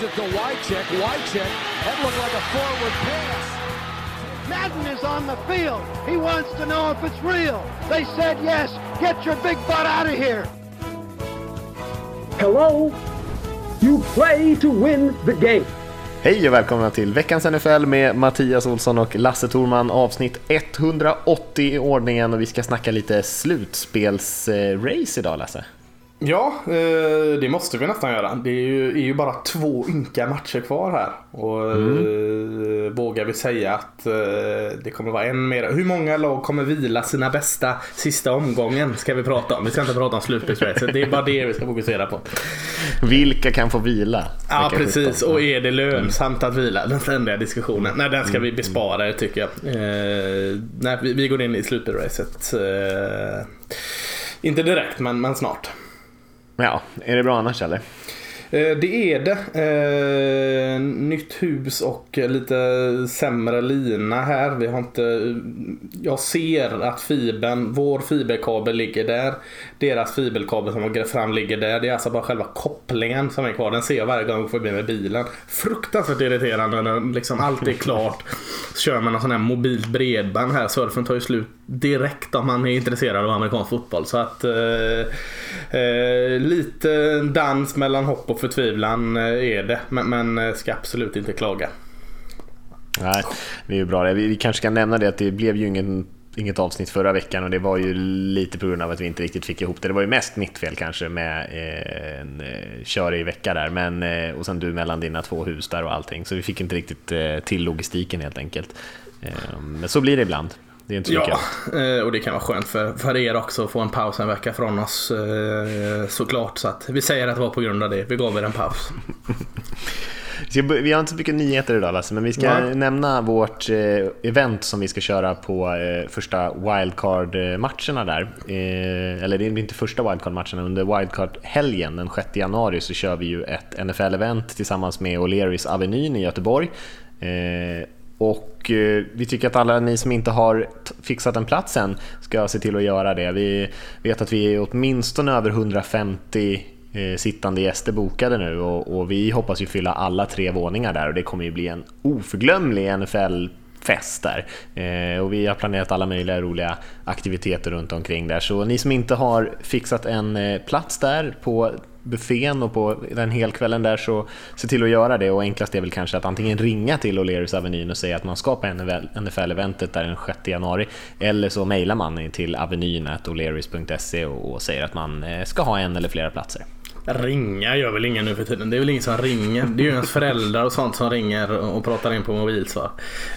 Gives it to Wycheck. Wycheck. That looked like a forward pass. Madden is on the field. He wants to know if it's real. They said yes. Get your big butt out of here. Hello? You play to win the game. Hej och välkomna till veckans NFL med Mattias Olsson och Lasse Thorman avsnitt 180 i ordningen och vi ska snacka lite slutspelsrace idag Lasse. Ja, eh, det måste vi nästan göra. Det är ju, är ju bara två ynka matcher kvar här. Och mm. vågar vi säga att eh, det kommer vara en mer. Hur många lag kommer vila sina bästa sista omgången? Ska vi prata om. Vi ska inte prata om slutspelsracet. Det är bara det vi ska fokusera på. Vilka kan få vila? Ja, precis. Och är det lönsamt att vila? Den ständiga diskussionen. Nej, den ska vi mm. bespara tycker jag. nej, vi, går in i slutspelsracet. inte direkt, men, men snart. Ja, är det bra annars eller? Eh, det är det. Eh, nytt hus och lite sämre lina här. Vi har inte... Jag ser att fibern, vår fiberkabel ligger där. Deras fiberkabel som har grävt fram ligger där. Det är alltså bara själva kopplingen som är kvar. Den ser jag varje gång jag går förbi med bilen. Fruktansvärt irriterande när liksom allt är klart. Så kör man en sån här mobilt bredband här. Surfen tar ju slut direkt om man är intresserad av amerikansk fotboll. Så att eh, eh, lite dans mellan hopp och förtvivlan eh, är det. Men, men eh, ska absolut inte klaga. Nej, det är ju bra. Vi, vi kanske ska nämna det att det blev ju ingen inget avsnitt förra veckan och det var ju lite på grund av att vi inte riktigt fick ihop det. Det var ju mest mitt fel kanske med eh, en eh, körig vecka där men, eh, och sen du mellan dina två hus där och allting så vi fick inte riktigt eh, till logistiken helt enkelt. Eh, men så blir det ibland. Det är inte så ja, mycket. Eh, och det kan vara skönt för, för er också att få en paus en vecka från oss eh, såklart. Så att vi säger att det var på grund av det. Vi gav er en paus. Vi har inte så mycket nyheter idag Lasse, men vi ska ja. nämna vårt eh, event som vi ska köra på första wildcard-matcherna där. Eller det är inte första wildcard-matcherna, under wildcard-helgen den 6 januari så kör vi ju ett NFL-event tillsammans med O'Learys Avenyn i Göteborg. Och eh, vi tycker att alla ni som inte har fixat en plats än ska se till att göra det. Vi vet att vi är åtminstone över 150 eh, sittande gäster bokade nu och, och, vi hoppas ju fylla alla tre våningar där och det kommer ju bli en oförglömlig NFL fest där. Eh, och vi har planerat alla möjliga roliga aktiviteter runt omkring där. Så ni som inte har fixat en eh, plats där på buffén och på den helkvällen där så se till att göra det och enklast är väl kanske att antingen ringa till O'Learys Avenyn och säga att man ska på NFL-eventet där den 6 januari eller så mejlar man till avenyn.o'learys.se och säger att man eh, ska ha en eller flera platser. Ringa gör väl ingen nu för tiden. Det är väl ingen som ringer. Det är ju ens föräldrar och sånt som ringer och pratar in på mobilsvar.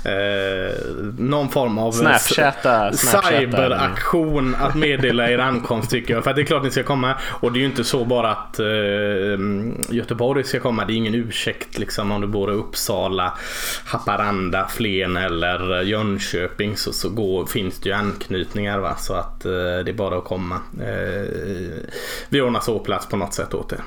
Eh, någon form av Snapchatta, cyberaktion att meddela er ankomst tycker jag. För det är klart ni ska komma. Och det är ju inte så bara att eh, Göteborg ska komma. Det är ingen ursäkt liksom om du bor i Uppsala, Haparanda, Flen eller Jönköping så, så går, finns det ju anknytningar. Va? Så att eh, det är bara att komma. Eh, vi ordnar sovplats på något sätt åt det.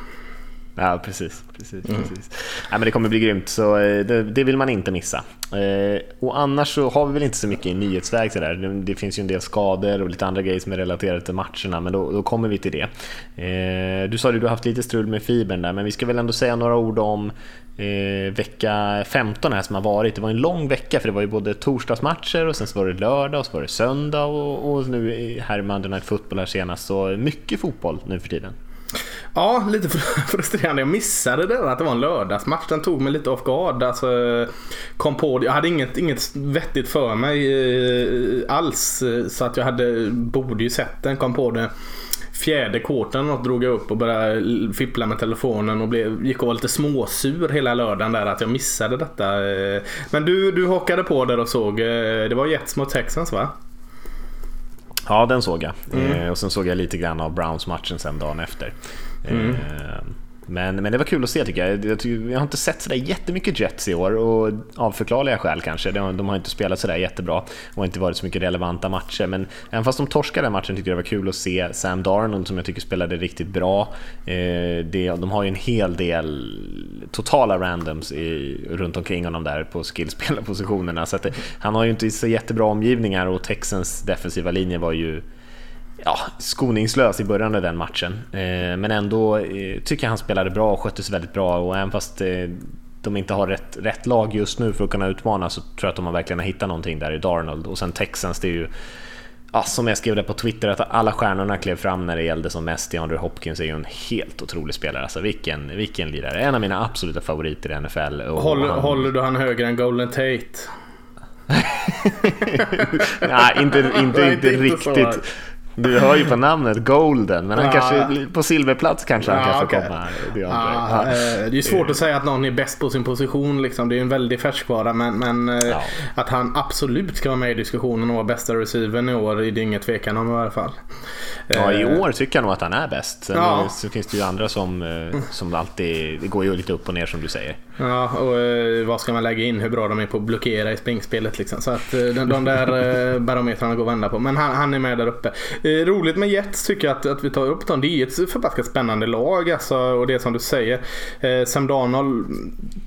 Ja, precis. precis, mm. precis. Ja, men det kommer bli grymt, så eh, det, det vill man inte missa. Eh, och annars så har vi väl inte så mycket i nyhetsväg. Så där. Det, det, finns ju en del skador och lite andra grejer som är relaterade till matcherna, men då, då kommer vi till det. Eh, du sa att du har haft lite strul med fibern där, men vi ska väl ändå säga några ord om eh, vecka 15 här som har varit. Det var en lång vecka, för det var ju både torsdagsmatcher och sen så var det lördag och så var det söndag och, och nu här i Monday Night Football här senast, så mycket fotboll nu för tiden. Ja, lite frustrerande. Jag missade det att det var en lördagsmatch. Den tog mig lite off guard. Alltså, kom på Jag hade inget, inget vettigt för mig eh, alls. Så att jag hade, borde ju sett den. Kom på det fjärde kvarten och drog jag upp och började fippla med telefonen och blev, gick och var lite småsur hela lördagen där att jag missade detta. Eh, men du, du hakade på där och såg. Eh, det var Jets mot Texans va? Ja, den såg jag. Mm. Eh, och sen såg jag lite grann av Browns-matchen sen dagen efter. Mm. Men, men det var kul att se tycker jag. jag. Jag har inte sett sådär jättemycket Jets i år och av förklarliga skäl kanske. De, de har inte spelat sådär jättebra och inte varit så mycket relevanta matcher. Men även fast de torskade den matchen tycker jag det var kul att se Sam Darnold som jag tycker spelade riktigt bra. Eh, det, de har ju en hel del totala randoms i, runt omkring honom där på skillspelarpositionerna. Så att, han har ju inte så jättebra omgivningar och Texans defensiva linje var ju ja, skoningslös i början av den matchen. Eh, men ändå eh, tycker jag han spelade bra och skötte sig väldigt bra och även fast eh, de inte har rätt, rätt lag just nu för att kunna utmana så tror jag att de har verkligen hittat någonting där i Darnold. Och sen Texans, det är ju ja, som jag skrev det på Twitter, att alla stjärnorna klev fram när det gällde som mest. DeAndre Hopkins är ju en helt otrolig spelare. Alltså vilken, vilken lirare. En av mina absoluta favoriter i NFL. Håller, han... håller du han högre än Golden Tate? Nej, inte, inte, inte, inte riktigt. Du hör ju på namnet Golden, men han ja. kanske, på silverplats kanske han kanske okay. kommer. Det, ja, eh, det är svårt att säga att någon är bäst på sin position. Liksom. Det är en väldig färskvara. Men, men eh, att han absolut ska vara med i diskussionen och vara bästa receivern i år är det inget tvekan om i alla fall. Ja, i eh, år tycker jag nog att han är bäst. Sen ja. så finns det ju andra som, som alltid, det går ju lite upp och ner som du säger. Ja, och vad ska man lägga in? Hur bra de är på att blockera i springspelet liksom. Så att de, de där barometrarna går att vända på. Men han, han, är med där uppe. Eh, roligt med Jets tycker jag att, att vi tar upp dem. Det är ett förbaskat spännande lag alltså. Och det som du säger. Eh, Sam Darnold,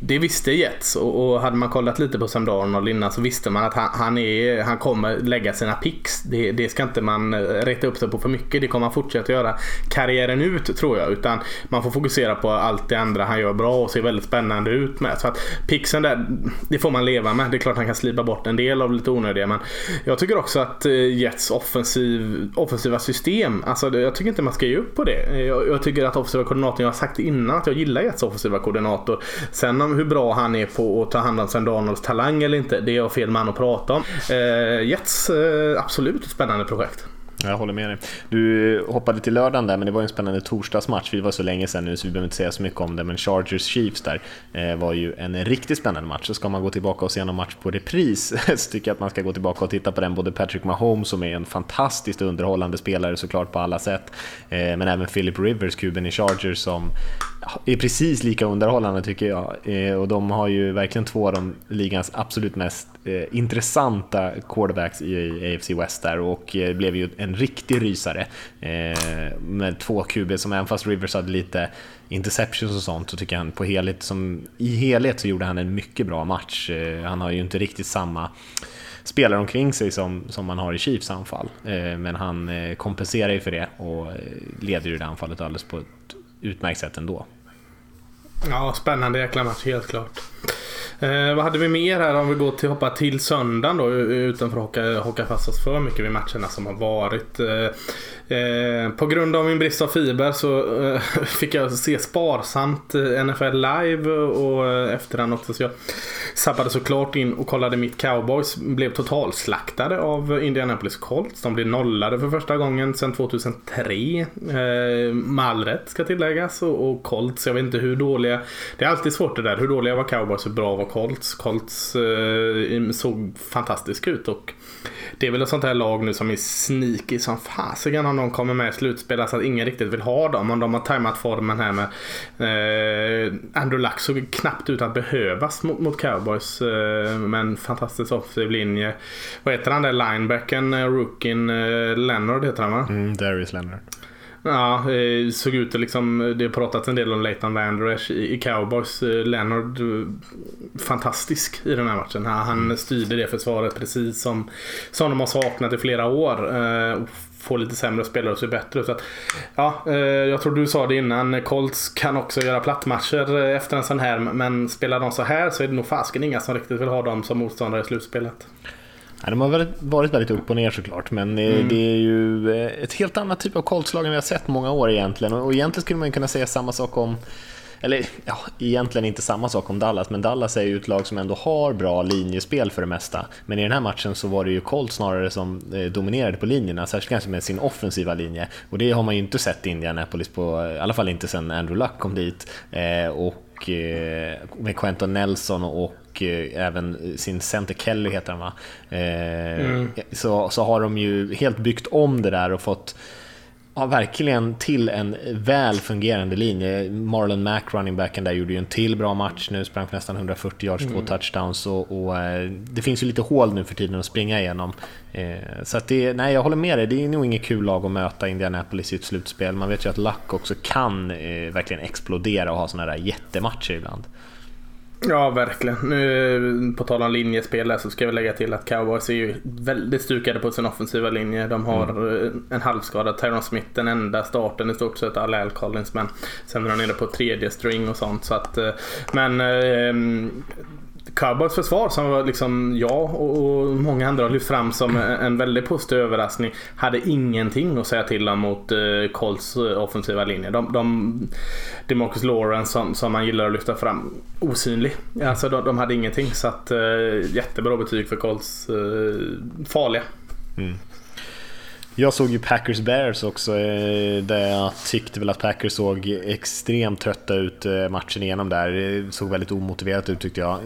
det visste Jets. Och, och, hade man kollat lite på Sam Darnold innan så visste man att han, han, är, han kommer lägga sina picks. Det, det ska inte man eh, reta upp sig på för mycket. Det kommer han fortsätta göra karriären ut tror jag. Utan man får fokusera på allt det andra han gör bra och ser väldigt spännande ut med. Så att pixen där, det får man leva med. Det är klart han kan slipa bort en del av lite onödiga. Men jag tycker också att eh, Jets offensiv, offensiva system, alltså jag tycker inte man ska ge upp på det. Jag, jag tycker att offensiva koordinatorn, jag har sagt innan att jag gillar Jets offensiva koordinator. Sen om hur bra han är på att ta hand om Sam Darnolds talang eller inte, det är jag fel man att prata om. Eh, Jets, eh, absolut ett spännande projekt. Jag håller med dig. Du hoppade till lördagen där, men det var en spännande torsdagsmatch. Det var så länge sedan nu så vi behöver inte säga så mycket om det, men Chargers Chiefs där eh, var ju en riktigt spännande match. Så ska man gå tillbaka och se någon match på repris så tycker jag att man ska gå tillbaka och titta på den. Både Patrick Mahomes som är en fantastiskt underhållande spelare såklart på alla sätt, eh, men även Philip Rivers, kuben i Chargers som är precis lika underhållande tycker jag. Eh, och de har ju verkligen två av de ligans absolut mest eh, intressanta quarterbacks i AFC West där och eh, blev ju en riktig rysare. Eh, med två QB som även fast Rivers hade lite interceptions och sånt så tycker jag han på helhet, som, i helhet så gjorde han en mycket bra match. Han har ju inte riktigt samma spelare omkring sig som, som man har i Chiefs anfall. Eh, men han eh, kompenserar ju för det och leder ju det anfallet alldeles på ett utmärkt sätt ändå. Ja, spännande jäkla match helt klart. Eh, vad hade vi mer här om vi går till hoppa till söndagen då utan för att hocka, hocka fast oss för mycket vid matcherna som har varit. Eh, Eh, på grund av min brist av fiber så eh, fick jag se sparsamt eh, NFL live och eh, efterhand också. Så jag zappade såklart in och kollade mitt cowboys. Blev totalslaktade av Indianapolis Colts. De blev nollade för första gången sedan 2003. Eh, med all rätt ska tilläggas. Och, och Colts, jag vet inte hur dåliga. Det är alltid svårt det där. Hur dåliga var cowboys och bra var Colts? Colts eh, såg fantastisk ut och det är väl ett sånt här lag nu som är sneaky som fasiken om de kommer med i slutspel. Alltså att ingen riktigt vill ha dem. Om de har tajmat formen här med eh, Andrew Luck såg knappt ut att behövas mot, mot cowboys. Eh, med en fantastisk offensiv linje. Vad heter han där linebacken, eh, rookien eh, Leonard heter han va? Mm, Darius Leonard. Ja, såg ut att liksom, det har pratats en del om Leighton Vander i Cowboys. Eh, Leonard, eh, fantastisk i den här matchen. Han mm. styrde det försvaret precis som, som de har saknat i flera år. Eh, Få lite sämre spelare och se bättre ut. Så att, ja, jag tror du sa det innan. Colts kan också göra plattmatcher efter en sån här. Men spelar de så här så är det nog fasken inga som riktigt vill ha dem som motståndare i slutspelet. Ja, de har varit väldigt upp och ner såklart, men mm. det är ju eh, ett helt annat typ av Colts-lag än vi har sett många år egentligen. Och egentligen skulle man kunna säga samma sak om eller ja, egentligen inte samma sak om Dallas, men Dallas är ju ett lag som ändå har bra linjespel för det mesta. Men i den här matchen så var det ju Colts snarare som eh, dominerade på linjerna, särskilt kanske med sin offensiva linje. Och det har man ju inte sett i Indianapolis på, i alla fall inte sedan Andrew Luck kom dit. Eh, och med Quentin Nelson och även sin center Kelly heter han va? Mm. Så, så har de ju helt byggt om det där och fått ja, verkligen till en väl fungerande linje. Marlon Mack, running backen där, gjorde ju en till bra match nu, sprang för nästan 140 yards, mm. två touchdowns och, och, eh, det finns ju lite hål nu för tiden att springa igenom. Eh, så att det, nej, jag håller med dig, det är nog inget kul lag att möta Indianapolis i ett slutspel. Man vet ju att Luck också kan eh, verkligen explodera och ha sådana där jättematcher ibland. Ja, verkligen. Nu, på tal om linjespel så ska vi lägga till att Cowboys är ju väldigt stukade på sin offensiva linje. De har mm. en halvskadad Tyron Smith, den enda starten i stort sett, Al Collins. Men sen är de nere på tredje string och sånt. Så att, eh, men eh, Cowboys försvar som liksom jag och många andra har lyft fram som en väldigt positiv överraskning hade ingenting att säga till om mot eh, Colts eh, offensiva linje. De, de, Demarcus Lawrence som, som man gillar att lyfta fram osynlig. Alltså de, de hade ingenting så att eh, jättebra betyg för Colts farliga. Mm. Jag såg ju Packers Bears också, eh, där jag tyckte väl att Packers såg extremt trötta ut eh, matchen igenom där. Det såg väldigt omotiverat ut tyckte jag.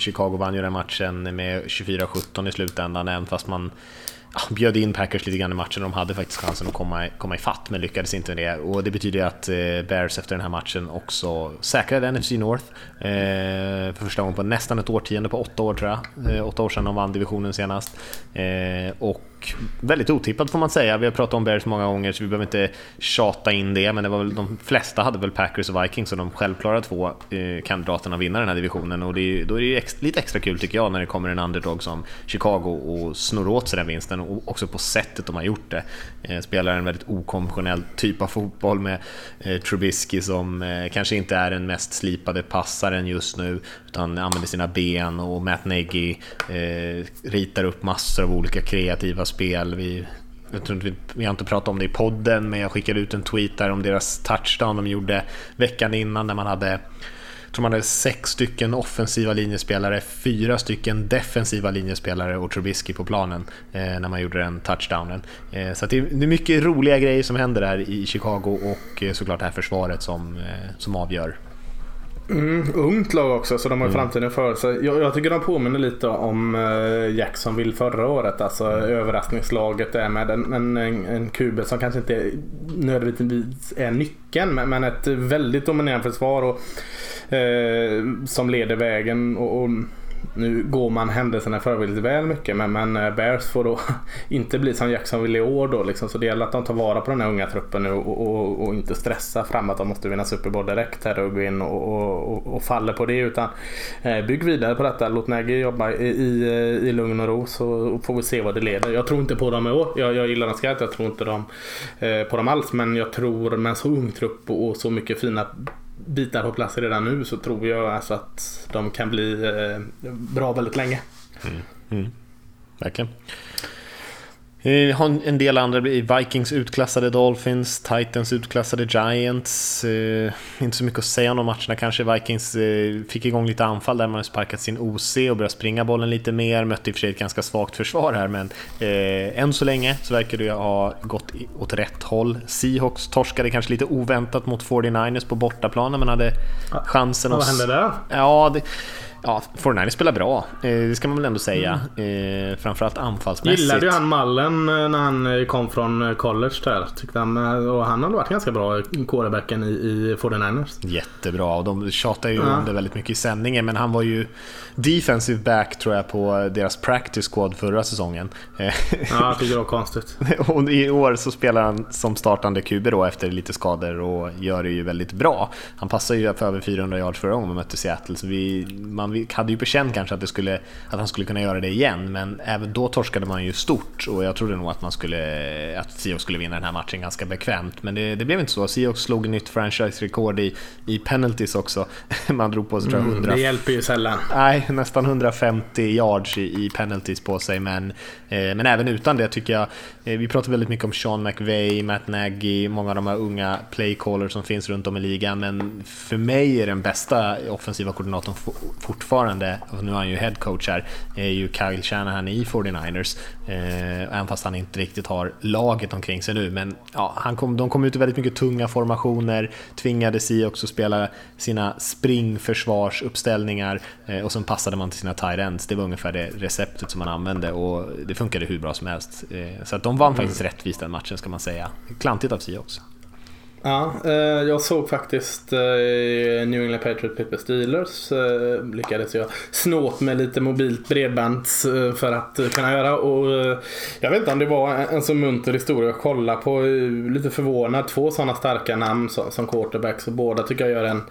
Chicago vann ju den matchen med 24-17 i slutändan, även fast man bjöd in Packers lite grann i matchen. De hade faktiskt chansen att komma, komma ifatt men lyckades inte med det. Och det betyder att Bears efter den här matchen också säkrade NFC North. för första gången på nästan ett årtionde, på åtta år tror jag. åtta år sedan de vann divisionen senast. och väldigt otippat får man säga. Vi har pratat om Bears många gånger så vi behöver inte tjata in det, men det var väl, de flesta hade väl Packers och Vikings som de självklara två eh, kandidaterna att vinna den här divisionen och det är, då är det ex, lite extra kul tycker jag när det kommer en underdog som Chicago och snor åt sig den vinsten och också på sättet de har gjort det. Eh, spelar en väldigt okonventionell typ av fotboll med eh, Trubisky som eh, kanske inte är den mest slipade passaren just nu utan använder sina ben och Matt Nagy eh, ritar upp massor av olika kreativa spel. Vi, jag tror inte vi, vi har inte pratat om det i podden, men jag skickade ut en tweet där om deras touchdown de gjorde veckan innan när man hade jag tror man hade sex stycken offensiva linjespelare, fyra stycken defensiva linjespelare och Trubisky på planen eh, när man gjorde den touchdownen. Eh, så det är, det, är mycket roliga grejer som händer där i Chicago och eh, såklart det här försvaret som, eh, som avgör. Mm, ungt lag också så de har mm. framtiden för sig. Jag, jag, tycker de påminner lite om uh, Jacksonville förra året. Alltså mm. överraskningslaget där med en, en, en, QB som kanske inte nödvändigtvis är nyckeln men, men ett väldigt dominerande försvar och, uh, som leder vägen. och, och nu går man händelserna i förväg lite väl mycket men, men eh, Bears får då inte bli som Jacksonville i år då liksom. Så det gäller att de tar vara på den här unga truppen nu och, och, och inte stressa fram att de måste vinna Super Bowl direkt här och gå in och, och, och faller på det utan eh, bygg vidare på detta. Låt Nagy jobba i, i, eh, i lugn och ro så får vi se vad det leder. Jag tror inte på dem i år. Jag, jag gillar dem skarpt. Jag tror inte dem, eh, på dem alls men jag tror med en så ung trupp och så mycket fina bitar på plats redan nu så tror jag alltså att de kan bli eh, bra väldigt länge. Mm. Mm. Verkligen. Vi har en del andra, Vikings utklassade Dolphins, Titans utklassade Giants. Eh, inte så mycket att säga om de matcherna kanske. Vikings eh, fick igång lite anfall där man sparkat sin OC och börjat springa bollen lite mer. Mötte i och för sig ett ganska svagt försvar här men eh, än så länge så verkar det ha gått åt rätt håll. Seahawks torskade kanske lite oväntat mot 49ers på bortaplan men hade chansen att... Vad hände där? Ja, det Ja, 49 spelar bra, eh, det ska man väl ändå säga. Mm. Framförallt anfallsmässigt. Gillade ju han Mallen eh, när han kom från college där. Tyckte han, och han hade varit ganska bra, quarterbacken i, i 49ers. Jättebra, och de tjatar ju ja. om det väldigt mycket i sändningen. Men han var ju defensive back tror jag på deras practice squad förra säsongen. Ja, jag tycker det var konstigt. och i år så spelar han som startande QB då efter lite skador och gör det ju väldigt bra. Han passar ju för över 400 yards förra gången vi mötte Seattle, så vi, man vi hade ju på känn kanske att, det skulle, att han skulle kunna göra det igen, men även då torskade man ju stort och jag trodde nog att man skulle, att Seahawks skulle vinna den här matchen ganska bekvämt, men det, det blev inte så. Seahawks slog nytt franchise-rekord i, i penalties också. Man drog på sig jag 100... Mm, det hjälper ju sällan. Nej, nästan 150 yards i, i penalties på sig, men, eh, men även utan det tycker jag, eh, vi pratar väldigt mycket om Sean McVay, Matt Nagy, många av de här unga playcallers som finns runt om i ligan, men för mig är den bästa offensiva koordinatorn fortfarande, och nu är han ju headcoach här, är ju Kyle Shanahan i 49ers. Eh, även fast han inte riktigt har laget omkring sig nu. Men ja, han kom, de kom ut i väldigt mycket tunga formationer, tvingade sig också spela sina springförsvarsuppställningar eh, och sen passade man till sina tight ends. Det var ungefär det receptet som man använde och det funkade hur bra som helst. Eh, så att de vann faktiskt mm. rättvist den matchen ska man säga. Klantigt av sig också. Ja, eh, jag såg faktiskt eh, New England Patriot Pittsburgh Steelers. Eh, lyckades jag snå med lite mobilt bredband för att kunna göra. Och jag vet inte om det var en så munter historia att kolla på. Lite förvånad. Två sådana starka namn som quarterbacks och båda tycker jag gör en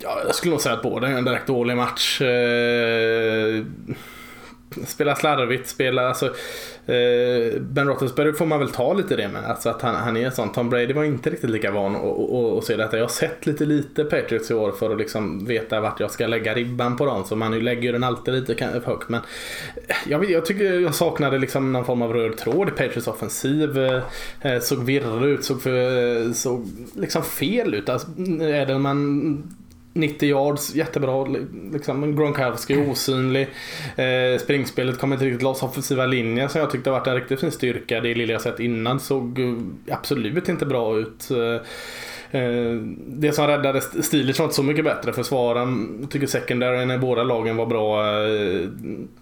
Ja, jag skulle nog säga att båda är en direkt dålig match. Spela slarvigt, spela alltså, eh, Ben Roethlisberger får man väl ta lite det med. Alltså att han, han är sån. Tom Brady var inte riktigt lika van att se detta. Jag har sett lite lite Patriots i år för att liksom veta vart jag ska lägga ribban på dem. Så man lägger den alltid lite högt. Men eh, jag, jag tycker jag saknade liksom någon form av röd tråd i Patriots offensiv. Eh, eh såg virrig ut, såg, för, eh, såg liksom fel ut. Alltså, Edelman 90 yards, jättebra. Liksom, Gronkowski osynlig. Eh, springspelet kommer inte riktigt loss. Offensiva linjen som jag tyckte varit en riktigt fin styrka. Det lilla jag sett innan såg eh, absolut inte bra ut. Eh, Eh, Eh, det som räddade Steelers var inte så mycket bättre. Försvaren tycker secondaryn i båda lagen var bra. Eh,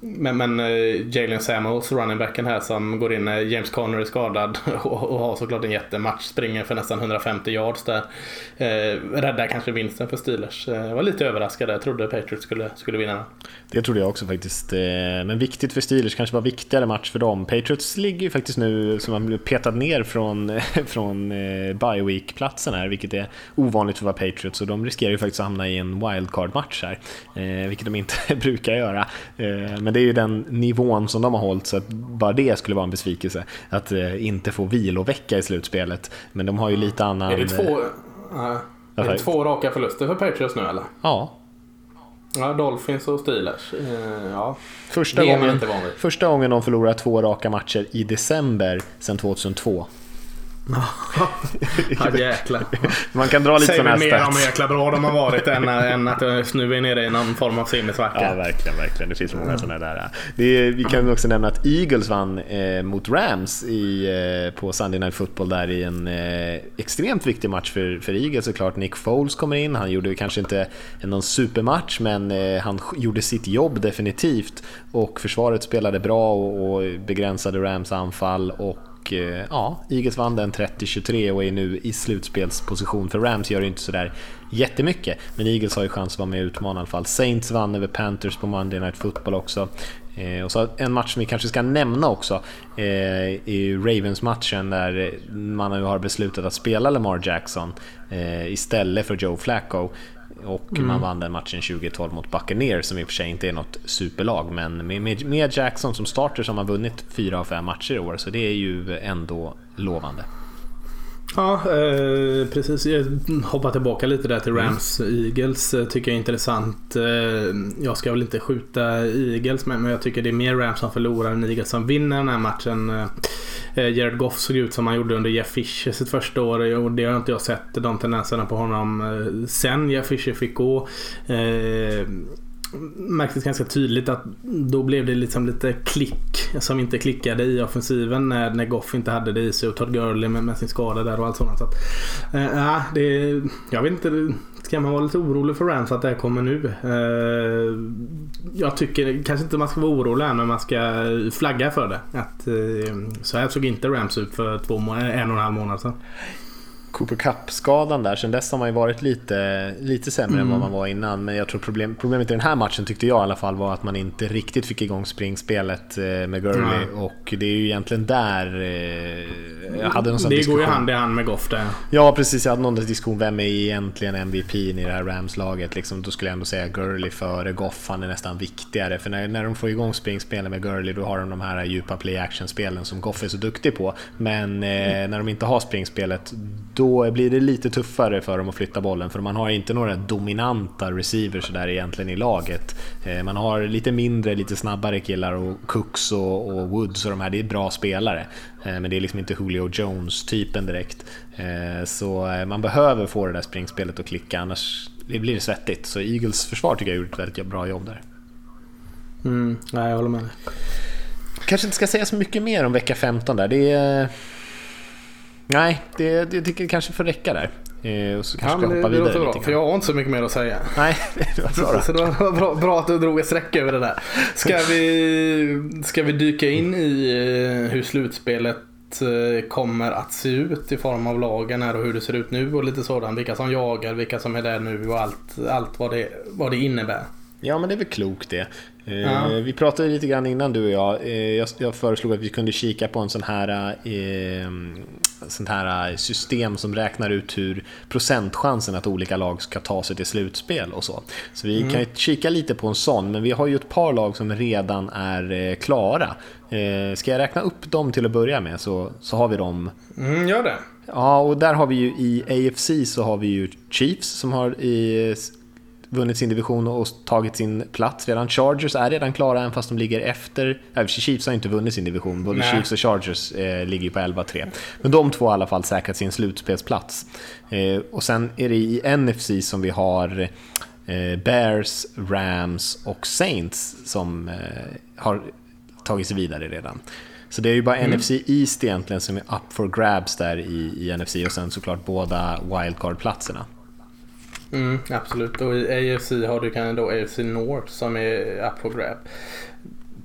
men, men eh, Jalen Samuels, running backen här som går in när James Conner är skadad och, och har såklart en jättematch. Springer för nästan 150 yards där. Räddar kanske vinsten för Steelers. Jag var lite överraskad. Jag trodde Patriots skulle, skulle vinna. Det trodde jag också faktiskt. Men viktigt för Steelers, kanske var viktigare match för dem. Patriots ligger ju faktiskt nu som man blev petad ner från, från bye week-platsen här vilket är ovanligt för att vara Patriots och de riskerar ju faktiskt att hamna i en wildcard-match här, eh, vilket de inte brukar göra. Eh, men det är ju den nivån som de har hållit så att bara det skulle vara en besvikelse, att eh, inte få vilovecka i slutspelet. Men de har ju lite annan... Är det två, äh, är det två raka förluster för Patriots nu eller? Ja. Ja, Dolphins och Steelers. Uh, ja. Första, gången, första gången de förlorar två raka matcher i december sedan 2002 ja jäklar. Man kan dra lite sådana här mer om hur jäkla bra de har varit än, än att nu är nere i någon form av semisvacka. Ja verkligen, verkligen. Det finns många mm. sådana där. Det, vi kan också nämna att Eagles vann eh, mot Rams i, eh, på Sunday Night Football där i en eh, extremt viktig match för, för Eagles såklart. Nick Foles kommer in, han gjorde kanske inte någon supermatch men eh, han gjorde sitt jobb definitivt och försvaret spelade bra och, och begränsade Rams anfall och och eh, ja, Eagles vann den 30-23 och är nu i slutspelsposition. För Rams gör ju inte sådär jättemycket, men Eagles har ju chans att vara med och utmana i alla fall. Saints vann över Panthers på Monday Night Football också. Eh, och så en match som vi kanske ska nämna också eh, är Ravens-matchen där man nu har beslutat att spela Lamar Jackson eh, istället för Joe Flacco. Och mm. man vann den matchen 2012 mot Buccaneers som i och för sig inte är något superlag. Men med, Jackson som starter så har man vunnit fyra av fem matcher i år. Så det är ju ändå lovande. Ja, eh, precis. Jag hoppar tillbaka lite där till mm. Rams Eagles. Eh, tycker jag är intressant. Eh, jag ska väl inte skjuta Eagles men jag tycker det är mer Rams som förlorar än Eagles som vinner den här matchen. Eh, Jared Goff såg ut som han gjorde under Jeff Fisher sitt första år och det har inte jag sett de tendenserna på honom sen Jeff Fisher fick gå. Eh, märktes ganska tydligt att då blev det liksom lite klick som inte klickade i offensiven när, när Goff inte hade det i sig och Todd Gurley med, med sin skada där och allt sånt. Så att, äh, det, jag vet inte. Ska man vara lite orolig för Rams att det här kommer nu? Äh, jag tycker kanske inte man ska vara orolig än men man ska flagga för det. Att, äh, så här såg inte Rams ut för två, en och en halv månad sedan. Cooper Cup-skadan där, sen dess har man ju varit lite, lite sämre mm. än vad mm. man var innan. Men jag tror problem, problemet i den här matchen tyckte jag i alla fall var att man inte riktigt fick igång springspelet eh, med Gurley. Mm. Och det är ju egentligen där eh, jag hade någon Det diskussion. går ju hand i hand med Goff där. Ja precis, jag hade någon diskussion. Vem är egentligen MVP i det här Rams-laget? Liksom, då skulle jag ändå säga Gurley före Goff. Han är nästan viktigare. För när, när de får igång springspelet med Gurley då har de de här djupa play-action-spelen som Goff är så duktig på. Men eh, mm. när de inte har springspelet då blir det lite tuffare för dem att flytta bollen för man har inte några dominanta receivers där egentligen i laget. Eh, man har lite mindre, lite snabbare killar och Cooks och, och Woods och de här, det är bra spelare. Eh, men det är liksom inte Julio Jones-typen direkt. Eh, så man behöver få det där springspelet att klicka annars blir det svettigt. Så Eagles försvar tycker jag gjort ett väldigt bra jobb där. Mm, nej, jag håller med. Kanske inte ska säga så mycket mer om vecka 15 där. Det är Nej, det, det tycker jag kanske får räcka där. Eh, och så kanske ja, ska hoppa det, vidare det låter bra, för jag har inte så mycket mer att säga. Nej, det var bra. Så det var bra, bra att du drog ett streck över det där. Ska vi, ska vi dyka in i eh, hur slutspelet eh, kommer att se ut i form av lagen här och hur det ser ut nu och lite sådant. Vilka som jagar, vilka som är där nu och allt, allt vad, det, vad det innebär. Ja, men det är väl klokt det. Ja. Vi pratade lite grann innan du och jag. Jag, föreslog att vi kunde kika på en sån här sånt här system som räknar ut hur procentchansen att olika lag ska ta sig till slutspel och så. Så vi mm. kan ju kika lite på en sån, men vi har ju ett par lag som redan är klara. Ska jag räkna upp dem till att börja med så, så har vi dem. Mm, gör det. Ja, och där har vi ju i AFC så har vi ju Chiefs som har i vunnit sin division och tagit sin plats redan. Chargers är redan klara även fast de ligger efter. Äh, Chiefs har inte vunnit sin division, både Nej. Chiefs och Chargers eh, ligger på 11-3. Men de två har i alla fall säkrat sin slutspelsplats. Eh, och sen är det i NFC som vi har eh, Bears, Rams och Saints som eh, har tagit sig vidare redan. Så det är ju bara mm. NFC East egentligen som är up for grabs där i, i NFC och sen såklart båda wildcard-platserna. Mm, absolut, och i AFC har du kan då AFC North som är up for grab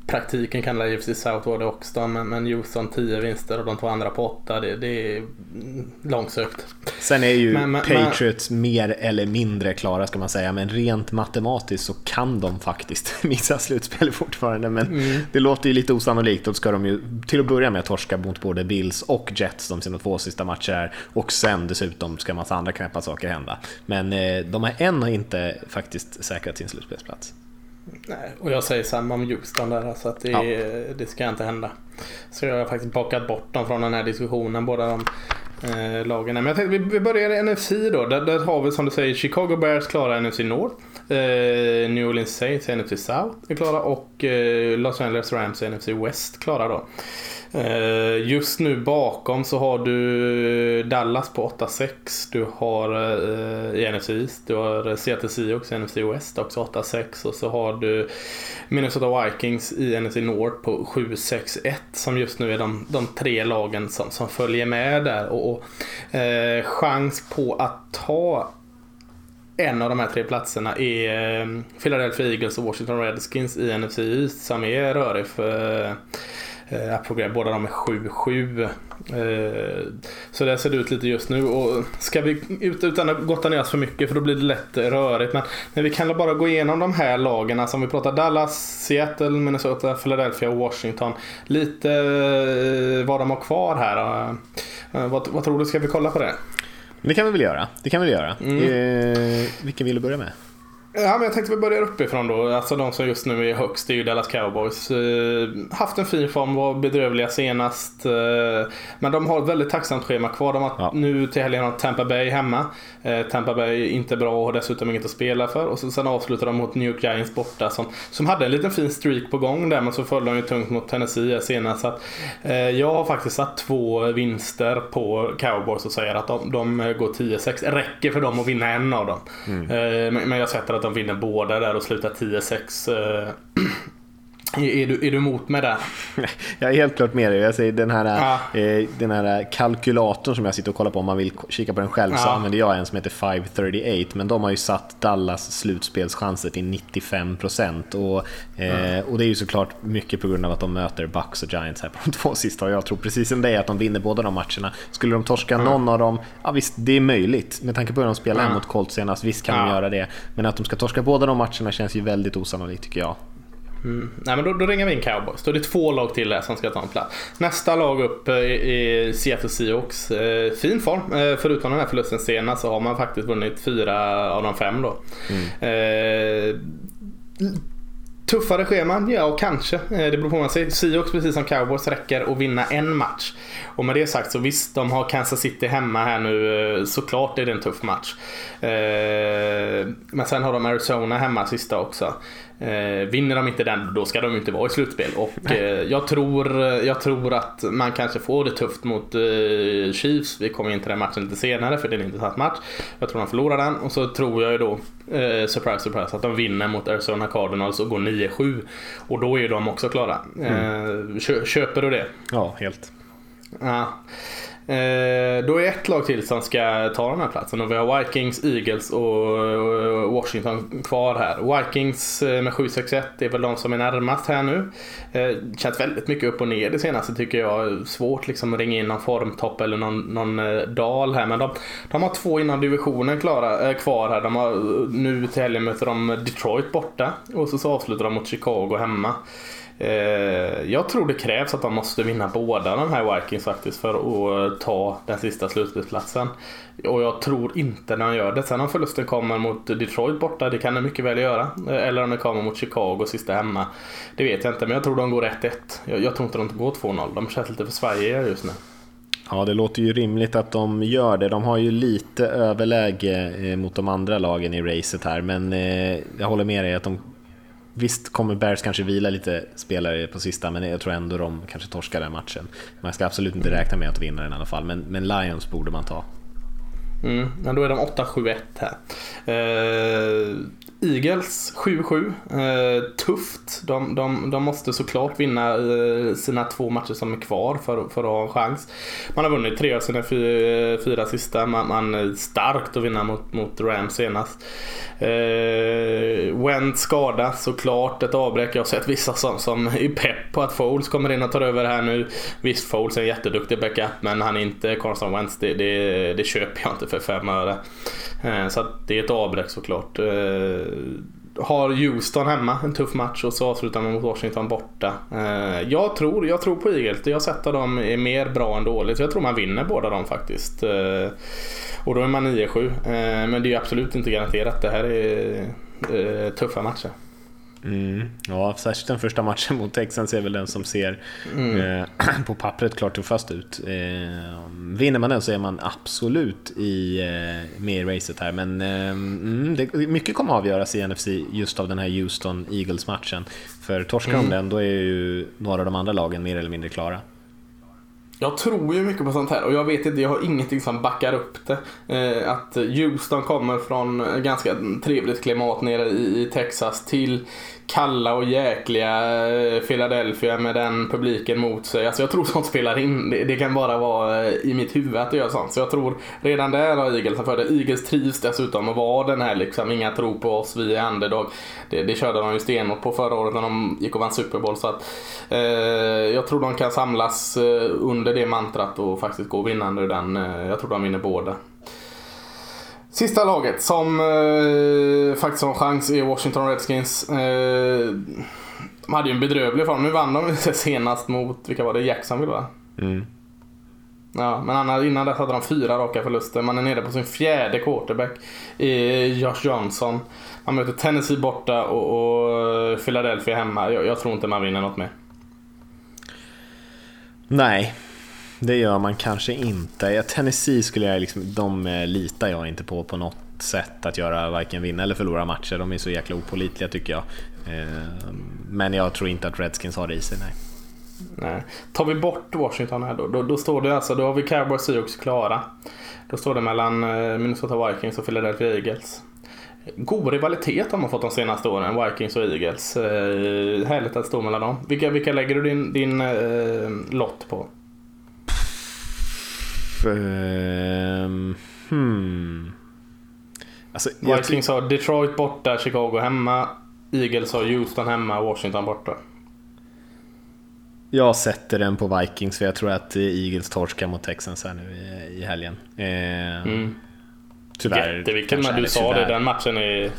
praktiken kan AFC South vara det också men, men Houston 10 vinster och de två andra på 8 det, det är långsökt. Sen är ju men, men, Patriots mer eller mindre klara ska man säga men rent matematiskt så kan de faktiskt missa slutspel fortfarande men mm. det låter ju lite osannolikt då ska de ju till att börja med torska mot både Bills och Jets de sina två sista matcher och sen dessutom ska massa andra knäppa saker hända. Men eh, de har än inte faktiskt säkrat sin slutspelsplats. Nej, och jag säger samma om Houston där, så att det, ja. det ska inte hända. Så jag har faktiskt plockat bort dem från den här diskussionen, båda de eh, lagen. Men jag tänkte vi, vi börjar i NFC då. Där, där har vi som du säger Chicago Bears klara NFC North. Eh, New Orleans Saints NFC South är klara och eh, Los Angeles Rams NFC West klara då. Eh, just nu bakom så har du Dallas på 8-6. Du har eh, i NFC East. Du har Seattle Seahawks i NFC West också 8-6. Och så har du Minnesota Vikings i NFC North på 7-6-1. Som just nu är de, de tre lagen som, som följer med där. Och, och eh, chans på att ta en av de här tre platserna är eh, Philadelphia Eagles och Washington Redskins i NFC East som är rörig för eh, Approgram. Båda de är 7-7. Eh, så det ser det ut lite just nu. Och ska vi ut utan att gotta ner oss för mycket för då blir det lätt rörigt. Men, men vi kan bara gå igenom de här lagen. Alltså om vi pratar Dallas, Seattle, Minnesota, Philadelphia och Washington. Lite eh, vad de har kvar här. Eh, vad, vad tror du? Ska vi kolla på det? Det kan vi väl göra. Det kan vi göra. Mm. Eh, vilken vill du börja med? Ja, men jag tänkte vi börjar uppifrån då. Alltså de som just nu är högst är ju Dallas Cowboys. Eh, haft en fin form, var bedrövliga senast. Eh, men de har ett väldigt tacksamt schema kvar. De har ja. nu till helgen har Tampa Bay hemma. Eh, Tampa Bay är inte bra och har dessutom inget att spela för. Och så, sen avslutar de mot New York Giants borta som, som hade en liten fin streak på gång där men så föll de ju tungt mot Tennessee senast. Så att, jag har faktiskt satt två vinster på Cowboys och säger att de, de går 10-6. Räcker för dem att vinna en av dem. Mm. Men, men jag sätter att de vinner båda där och slutar 10-6. Är du, är du emot mig där? Jag är helt klart med dig. Jag säger den här, ja. eh, den här kalkylatorn som jag sitter och kollar på, om man vill kika på den själv, ja. så använder jag en som heter 538. Men de har ju satt Dallas slutspelschanser till 95%. Och, eh, ja. och det är ju såklart mycket på grund av att de möter Bucks och Giants här på de två sista. Och jag tror precis som dig att de vinner båda de matcherna. Skulle de torska någon av dem, ja visst, det är möjligt. Med tanke på hur de spelade mot Colts senast, visst kan de göra det. Men att de ska torska båda de matcherna känns ju väldigt osannolikt tycker jag. Mm. Nej, men då, då ringer vi in Cowboys. Då är det två lag till som ska ta en plats. Nästa lag upp är eh, Seattle Seahawks. Eh, fin form. Eh, förutom den här förlusten senast så har man faktiskt vunnit fyra av de fem då. Mm. Tuffare scheman? Ja, kanske. Det beror på man säger. Seahawks, precis som Cowboys, räcker att vinna en match. Och med det sagt så visst, de har Kansas City hemma här nu. Såklart är det en tuff match. Men sen har de Arizona hemma sista också. Eh, vinner de inte den, då ska de inte vara i slutspel. Och eh, jag, tror, jag tror att man kanske får det tufft mot eh, Chiefs. Vi kommer in till den matchen lite senare för det är en intressant match. Jag tror de förlorar den och så tror jag ju då, eh, surprise surprise, att de vinner mot Arizona Cardinals och går 9-7. Och då är de också klara. Mm. köper du det? Ja, helt. Ja. Eh, då är ett lag till som ska ta den här platsen och vi har Vikings, Eagles och Washington kvar här. Vikings eh, med 7-6-1 är väl de som är närmast här nu. Eh, känns väldigt mycket upp och ner det senaste tycker jag. Svårt liksom att ringa in någon formtopp eller någon, någon eh, dal här men de, de har två inom divisionen klara, eh, kvar här. De har, nu till helgen möter de Detroit borta och så, så avslutar de mot Chicago hemma. Eh, jag tror det krävs att de måste vinna båda de här Vikings faktiskt för att eh, ta den sista slutspelsplatsen. Och jag tror inte när de gör det. Sen om förlusten kommer mot Detroit borta, det kan de mycket väl göra. Eh, eller om det kommer mot Chicago sista hemma. Det vet jag inte, men jag tror de går 1-1. Jag, jag tror inte de går 2-0. De känns lite för svajiga just nu. Ja, det låter ju rimligt att de gör det. De har ju lite överläge mot de andra lagen i racet här, men jag håller med dig att de Visst kommer Bears kanske vila lite spelare på sista, men jag tror ändå de kanske torskar den matchen. Man ska absolut inte räkna med att vinna den i alla fall, men, men Lions borde man ta. Mm, men då är de 8-7-1 här. Eh, Eagles 7-7. Eh, tufft. De, de, de, måste såklart vinna eh, sina två matcher som är kvar för, för att ha en chans. Man har vunnit tre av sina fyra, fyra sista. Man, man är starkt att vinna mot, mot Rams senast. Eh, Went skada såklart. Ett avbräck. Jag har sett vissa som, som är pepp på att Foles kommer in och tar över här nu. Visst, Foles är en jätteduktig backup men han är inte Carson Wentz. Det, det, det köper jag inte för fem öre. Eh, så det är ett avbräck såklart. Eh, har Houston hemma, en tuff match och så avslutar man mot Washington borta. Eh, jag tror, jag tror på Eagles. Jag har sett att de är mer bra än dåligt. Jag tror man vinner båda dem faktiskt. Och då är man 9-7. Men det är absolut inte garanterat. Det här är tuffa matcher. Mm. Ja, särskilt den första matchen mot Texans är väl den som ser mm. eh, på pappret klart tuffast ut. Eh, vinner man den så är man absolut i, eh, med i racet här, men eh, mm, det, mycket kommer avgöras i NFC just av den här Houston Eagles-matchen. För torskar de mm. den, då är ju några av de andra lagen mer eller mindre klara. Jag tror ju mycket på sånt här och jag vet inte, jag har ingenting som backar upp det. Eh, att Houston kommer från ganska trevligt klimat nere i, i Texas till kalla och jäkliga eh, Philadelphia med den publiken mot sig. Alltså jag tror sånt spelar in. Det, det, kan bara vara eh, i mitt huvud att det gör sånt. Så jag tror redan där har Eagles för det. Eagles trivs dessutom att vara den här liksom, inga tro på oss, vi är underdog. Det, det körde de ju stenhårt på förra året när de gick och vann Super Bowl. Så att, eh, jag tror de kan samlas eh, under det mantrat och faktiskt gå vinnande ur den. Jag tror de vinner båda. Sista laget som eh, faktiskt har en chans är Washington Redskins. Eh, de hade ju en bedrövlig form. Nu vann de senast mot, vilka var det? Jacksonville va? Mm. Ja, men innan dess hade de fyra raka förluster. Man är nere på sin fjärde quarterback. Josh Johnson. Man möter Tennessee borta och, och Philadelphia hemma. Jag, jag, tror inte man vinner något mer. Nej, det gör man kanske inte. Tennessee skulle jag liksom, de eh, litar jag inte på på något sätt att göra varken vinna eller förlora matcher. De är så jäkla opolitliga tycker jag. Eh, men jag tror inte att Redskins har det i sig, nej. Nej. Tar vi bort Washington här då, då, då står det alltså, då har vi Cowboys Seahawks klara. Då står det mellan eh, Minnesota Vikings och Philadelphia Eagles. God rivalitet har man fått de senaste åren, Vikings och Eagles. Eh, härligt att stå mellan dem. Vilka, vilka lägger du din, din eh, lott på? Um, hmm. Alltså, Vikings har Detroit borta, Chicago hemma. Eagles har Houston hemma, Washington borta. Jag sätter den på Vikings för jag tror att Eagles torskar mot Texans här nu i, i helgen. Eh, mm. Tyvärr. Jätteviktigt när du sa det. Den matchen, är,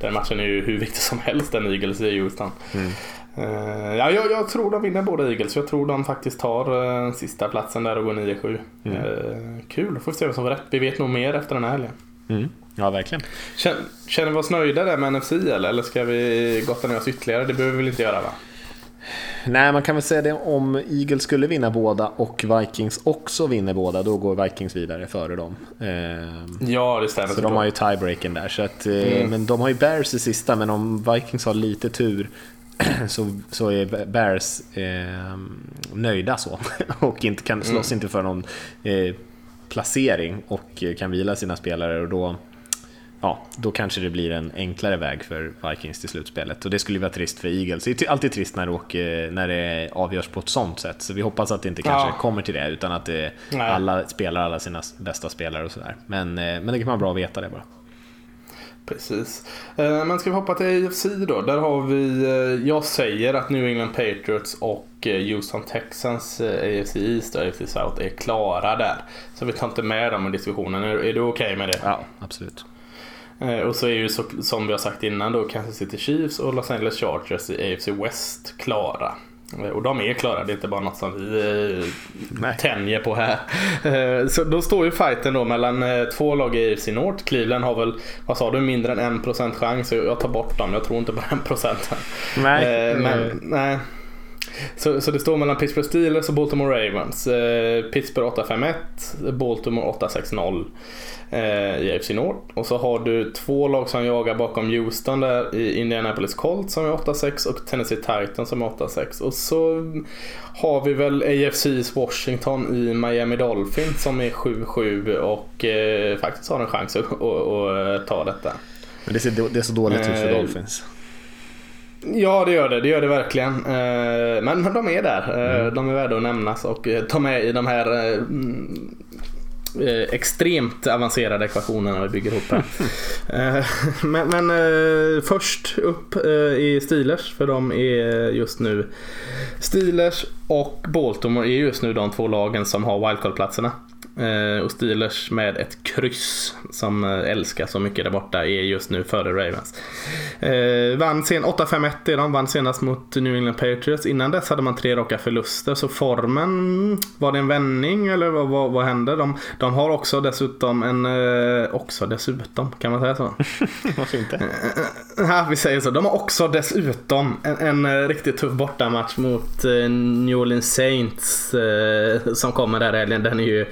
den matchen är ju hur viktig som helst, den Eagles i Houston. Mm. Uh, ja, jag, jag, tror de vinner båda Eagles. Jag tror de faktiskt tar uh, sista platsen där och går 9-7. Mm. Uh, kul, då får vi se vem som får rätt. Vi vet nog mer efter den här helgen. Mm. Ja, verkligen. Känner, känner vi oss nöjda där med NFC eller? Eller ska vi gotta ner oss ytterligare? Det behöver vi väl inte göra va? Nej, man kan väl säga det om Eagles skulle vinna båda och Vikings också vinner båda, då går Vikings vidare före dem. ja, det stämmer. Så de har ju tiebreaken där. Så att, mm. Men de har ju Bears i sista, men om Vikings har lite tur så, så är Bears eh, nöjda så och inte kan, slåss mm. inte för någon eh, placering och kan vila sina spelare och då, ja, då kanske det blir en enklare väg för Vikings till slutspelet och det skulle vara trist för Eagles. Det är alltid trist när det, åker, när det avgörs på ett sånt sätt så vi hoppas att det inte kanske ja. kommer till det utan att det, alla spelar alla sina bästa spelare och sådär. Men, eh, men det kan vara bra att veta det bara. Precis. Eh, men ska vi hoppa till AFC då? Där har vi, eh, jag säger att New England Patriots och eh, Houston Texans AFC East och AFC South är klara där. Så vi tar inte med dem i diskussionen. Är, är du okej okay med det? Ja, absolut. Och så är ju så, som vi har sagt innan då Kansas City Chiefs och Los Angeles Chargers i AFC West klara. Eh, och de är klara, det är inte bara något som vi eh, tänjer på här. Eh, så då står ju fighten då mellan två lag i AFC North. Cleveland har väl, vad sa du, mindre än 1% chans. Jag tar bort dem, jag tror inte på den procenten. Nej. Men, nej. Så, så det står mellan Pittsburgh Steelers och Baltimore Ravens. Eh, Pittsburgh 8-5-1, Baltimore 8-6-0 eh, i AFC North. Och så har du två lag som jagar bakom Houston där i Indianapolis Colts som är 8-6 och Tennessee Titans som är 8-6. Och så har vi väl AFC's Washington i Miami Dolphins som är 7-7 och eh, faktiskt har en chans att, att, att ta detta. Men det ser, det ser dåligt ut för Eh, Dolphins. Ja det gör det, det gör det verkligen. Eh, Men, men de är där. Eh, De är värda att nämnas och eh, ta med i de här mm, extremt avancerade ekvationerna vi bygger ihop här. Men men först upp är Steelers för de är just nu Steelers och Baltimore är just nu de två lagen som har wildcard-platserna. Eh, Och Steelers med ett kryss som eh, älskar så mycket där borta är just nu före Ravens. Eh, vann sen 8-5-1 är de, vann senast mot New England Patriots. Innan dess hade man tre raka förluster så formen, mm, var det en vändning eller vad, vad, vad hände? De, de har också dessutom en, också dessutom, kan man säga så? Varför inte? Ja, vi säger så. De har också dessutom en, en riktigt tuff bortamatch mot New Orleans Saints som kommer där helgen. Den är ju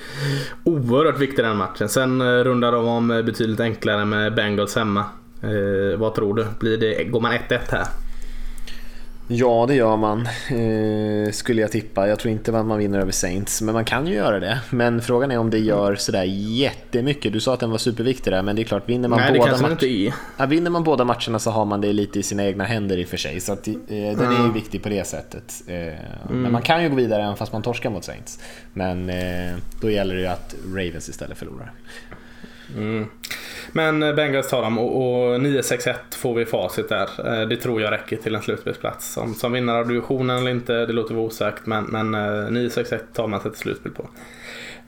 oerhört viktig den matchen. Sen eh, rundar de om eh, betydligt enklare med Bengals hemma. Eh, vad tror du? Blir det, går man 1-1 här? Ja, det gör man. Eh, skulle jag tippa. Jag tror inte att man vinner över Saints, men man kan ju göra det. Men frågan är om det gör sådär jättemycket. Du sa att den var superviktig där, men det är klart, vinner man, Nej, båda, match... ja, vinner man båda matcherna så har man det lite i sina egna händer i och för sig. Så att, eh, den är ju viktig på det sättet. Eh, Men man kan ju gå vidare även fast man torskar mot Saints. Men eh, då gäller det ju att Ravens istället förlorar. Mm. Men eh, Bengals tar dem och, och 9-6-1 får vi facit där. Eh, det tror jag räcker till en slutspelsplats. Som, som vinnare av divisionen eller inte, det låter vara osagt. Men, men eh, 9-6-1 tar man sig till slutspel på.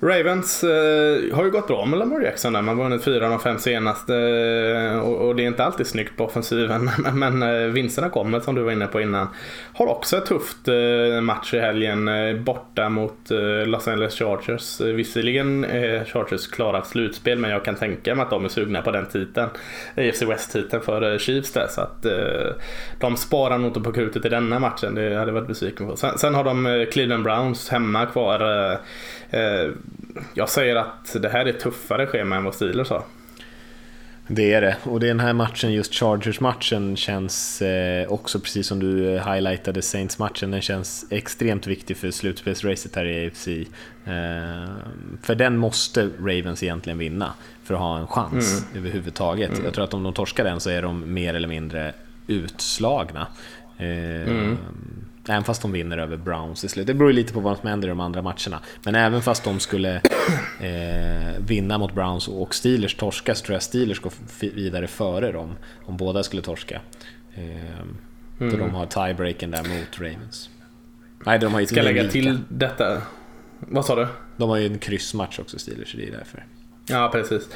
Ravens eh, har ju gått bra med Lamar Jackson där. Man har vunnit fyra av de fem senaste eh, och, och det är inte alltid snyggt på offensiven. Men, men eh, vinsterna kommer som du var inne på innan. Har också ett tufft eh, match i helgen eh, borta mot eh, Los Angeles Chargers. Eh, Visserligen är Chargers klarat slutspel men jag kan tänka mig att de är sugna på den titeln. AFC West-titeln för eh, Chiefs där. Så att eh, de sparar nog inte på krutet i denna matchen. Det hade jag varit besviken på. Sen, sen har de eh, Cleveland Browns hemma kvar. Eh, Eh, jag säger att det här är tuffare schema än vad Steelers har. Det är det. Och den här matchen, just Chargers-matchen, känns eh, också precis som du eh, highlightade Saints-matchen, den känns extremt viktig för slutspelsracet här i AFC. För den måste Ravens egentligen vinna för att ha en chans Mm. överhuvudtaget. Jag tror att om de torskar den så är de mer eller mindre utslagna. Mm. Även fast de vinner över Browns i slutet. Det beror ju lite på vad som händer i de andra matcherna. Men även fast de skulle eh, vinna mot Browns och Steelers torska så tror jag Steelers går vidare före dem. Om båda skulle torska. Eh, För Mm. de har tiebreaken där mot Ravens. Nej, de har ju Ska jag lägga lika. till detta. Vad sa du? De har ju en kryssmatch också Steelers, så det är därför. Ja, precis.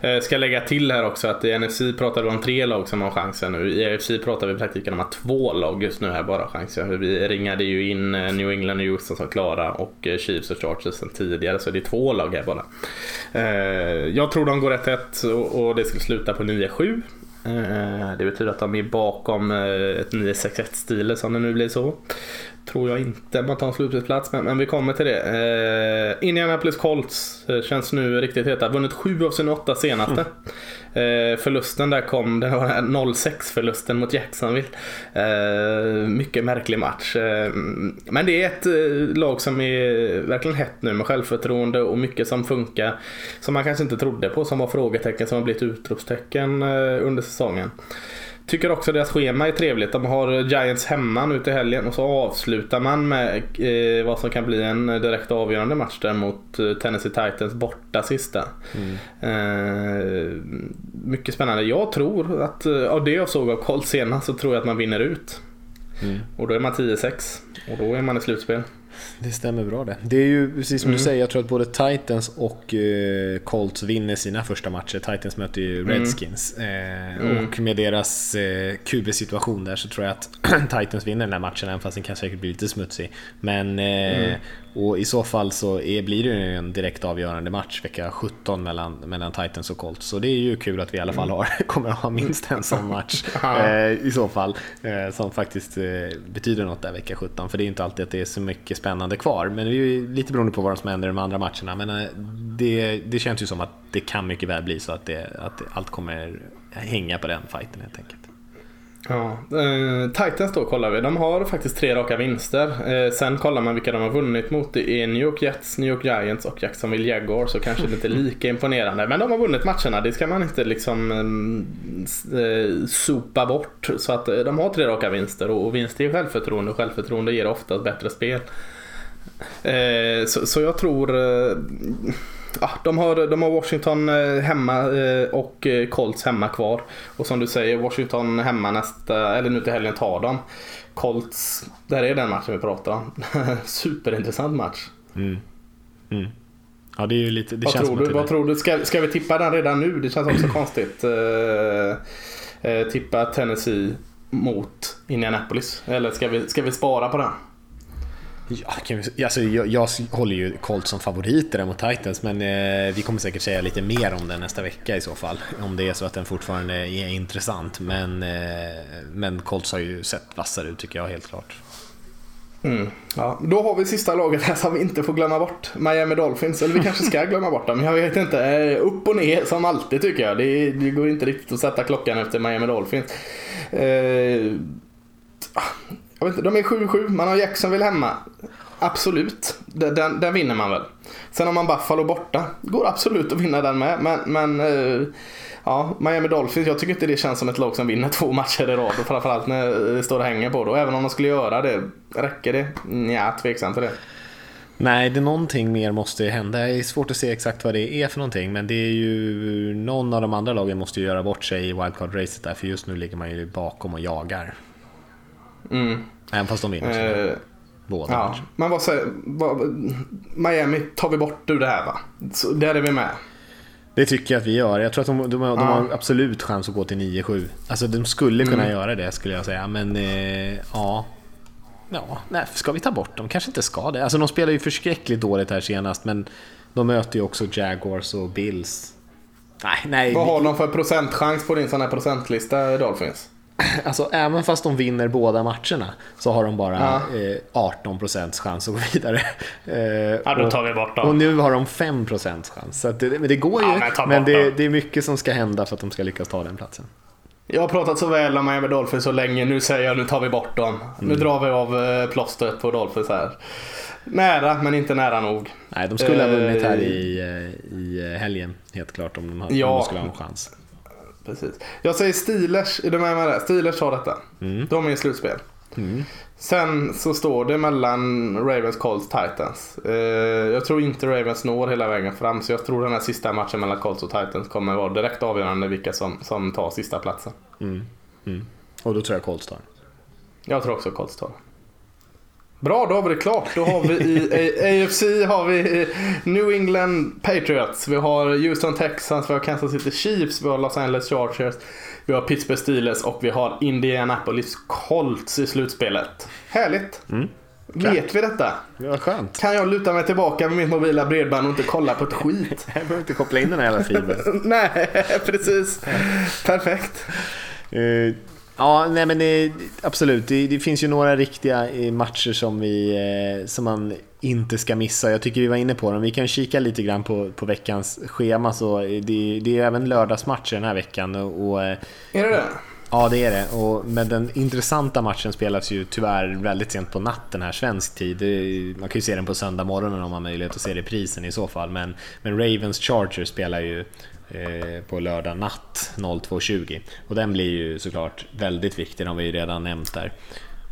Eh, Ska lägga till här också att i NFC pratar vi om tre lag som har chansen nu. I AFC pratar vi i praktiken om att två lag just nu här bara har chansen. Vi ringade ju in eh, New England och Houston som klara och eh, Chiefs och Chargers sen tidigare. Så det är två lag här bara. Eh, Jag tror de går 1-1 och- och det skulle sluta på 9-7. Eh, det betyder att de är bakom ett 9-6-1 stil som det nu blir så. Tror jag inte man tar en slutspelsplats, men, men vi kommer till det. Eh, Indianapolis Colts eh, känns nu riktigt heta. Vunnit sju av sina åtta senaste. Eh, förlusten där kom, det var 0-6 förlusten mot Jacksonville. Eh, mycket märklig match. Eh, men det är ett eh, lag som är verkligen hett nu med självförtroende och mycket som funkar. Som man kanske inte trodde på, som var frågetecken som har blivit utropstecken under säsongen. Tycker också deras schema är trevligt. De har Giants hemma nu till helgen och så avslutar man med eh, vad som kan bli en direkt avgörande match där mot eh, Tennessee Titans borta sista. Eh, mycket spännande. Jag tror att eh, av det jag såg av Colts senast så tror jag att man vinner ut. Mm. Och då är man 10-6 och då är man i slutspel. Det stämmer bra det. Det är ju precis som mm. du säger, jag tror att både Titans och uh, Colts vinner sina första matcher. Titans möter ju mm. Redskins. Mm. Uh, och med deras eh, QB-situation där så tror jag att Titans vinner den här matchen, även fast den kan säkert bli lite smutsig. Men mm. Och i så fall så är, blir det ju en direkt avgörande match vecka 17 mellan, mellan Titans och Colts. Så det är ju kul att vi i alla fall har, kommer att ha minst en sån match eh, i så fall. Eh, som faktiskt eh, betyder något där vecka 17. För det är inte alltid att det är så mycket spännande kvar. Men det är ju lite beroende på vad som händer i de andra matcherna. Men eh, det, det känns ju som att det kan mycket väl bli så att, det, att allt kommer hänga på den fighten helt enkelt. Ja, eh, Titans då kollar vi. De har faktiskt tre raka vinster. Eh, sen kollar man vilka de har vunnit mot. Det är New York Jets, New York Giants och Jacksonville Jaguars. Så kanske inte lika imponerande. Men de har vunnit matcherna. Det ska man inte liksom eh, sopa bort. Så att eh, de har tre raka vinster. Och, och vinst är självförtroende och självförtroende ger ofta bättre spel. Eh, så, så, jag tror eh, ja, de, har, de har Washington eh, hemma eh, och eh, Colts hemma kvar. Och som du säger, Washington hemma nästa, eller nu till helgen tar de. Colts, där är den matchen vi pratar om. Superintressant match. Mm. Mm. Ja, det är ju lite, det vad känns tror du? Vad tror du? Ska, ska vi tippa den redan nu? Det känns också konstigt. Tippa Tennessee mot Indianapolis. Eller ska vi, ska vi spara på den? Ja, vi, alltså, jag, jag håller ju Colts som favoriter mot Titans, men eh, vi kommer säkert säga lite mer om den nästa vecka i så fall. Om det är så att den fortfarande är intressant. Men, eh, men Colts har ju sett vassare ut tycker jag helt klart. Mm, ja. Då har vi sista laget här som vi inte får glömma bort. Miami Dolphins, eller vi kanske ska glömma bort dem. Jag vet inte. Eh, upp och ner som alltid tycker jag. Det, det går inte riktigt att sätta klockan efter Miami Dolphins. Eh, jag vet inte, de är 7-7, man har Jacksonville hemma. Absolut, den, den, den, vinner man väl. Sen har man Buffalo borta. Går absolut att vinna den med. Men, men uh, ja, Miami Dolphins, jag tycker inte det känns som ett lag som vinner två matcher i rad. Och framförallt när det står och hänger på det. även om de skulle göra det, räcker det? Nja, tveksam till det. Nej, det är någonting mer måste hända. Det är svårt att se exakt vad det är för någonting. Men det är ju någon av de andra lagen måste ju göra bort sig i wildcard-racet där. För just nu ligger man ju bakom och jagar. Mm. Även fast de vinner. Eh, båda ja. Men vad säger vad, Miami tar vi bort ur det här va? Så där är vi med. Det tycker jag att vi gör. Jag tror att de, de, de ja. har absolut chans att gå till 9-7. Alltså de skulle kunna mm. göra det skulle jag säga. Men eh, ja. Ja, nej, ska vi ta bort dem? Kanske inte ska det. Alltså de spelar ju förskräckligt dåligt här senast. Men de möter ju också Jaguars och Bills. Nej, nej. Vad har de för procentchans på din sån här procentlista Dolphins? Alltså även fast de vinner båda matcherna så har de bara ja. eh, 18% chans att gå vidare. Eh, ja, då tar vi bort dem. Och nu har de 5% chans. Så det, men det går ju, ja, men, men det, det, är mycket som ska hända för att de ska lyckas ta den platsen. Jag har pratat så väl om Miami Dolphins så länge, nu säger jag nu tar vi bort dem. Mm. Nu drar vi av eh, plåstret på Dolphins här. Nära, men inte nära nog. Nej, de skulle ha vunnit här eh, i, eh, i helgen, helt klart, om de, hade, ja. om de skulle ha en chans precis. Jag säger Steelers, är du med mig där? Steelers har detta. Mm. De är i slutspel. Mm. Sen så står det mellan Ravens, Colts, Titans. Eh, jag tror inte Ravens når hela vägen fram så jag tror den här sista matchen mellan Colts och Titans kommer vara direkt avgörande vilka som, som tar sista platsen. Mm. mm. Och då tror jag Colts tar. Jag tror också Colts tar. Bra, då har vi det klart. Då har vi i AFC har vi New England Patriots. Vi har Houston Texans, vi har Kansas City Chiefs, vi har Los Angeles Chargers, vi har Pittsburgh Steelers och vi har Indianapolis Colts i slutspelet. Härligt! Mm. Vet vi detta? Ja, skönt. Kan jag luta mig tillbaka med mitt mobila bredband och inte kolla på ett skit? Jag behöver inte koppla in den här hela tiden. Nej, precis. Perfekt. Uh, Ja, nej men det, absolut. Det, det, finns ju några riktiga eh, matcher som, vi, eh, som man inte ska missa. Jag tycker vi var inne på dem. Vi kan kika lite grann på, på veckans schema. Så det, det är även lördagsmatcher den här veckan. Och, är det det? Ja, det är det. Och, men den intressanta matchen spelas ju tyvärr väldigt sent på natten här, svensk tid. Man kan ju se den på söndag morgonen om man har möjlighet att se reprisen i så fall. Men, men Ravens Chargers spelar ju Eh, på lördag natt 02.20. Och den blir ju såklart väldigt viktig, den har vi ju redan nämnt där.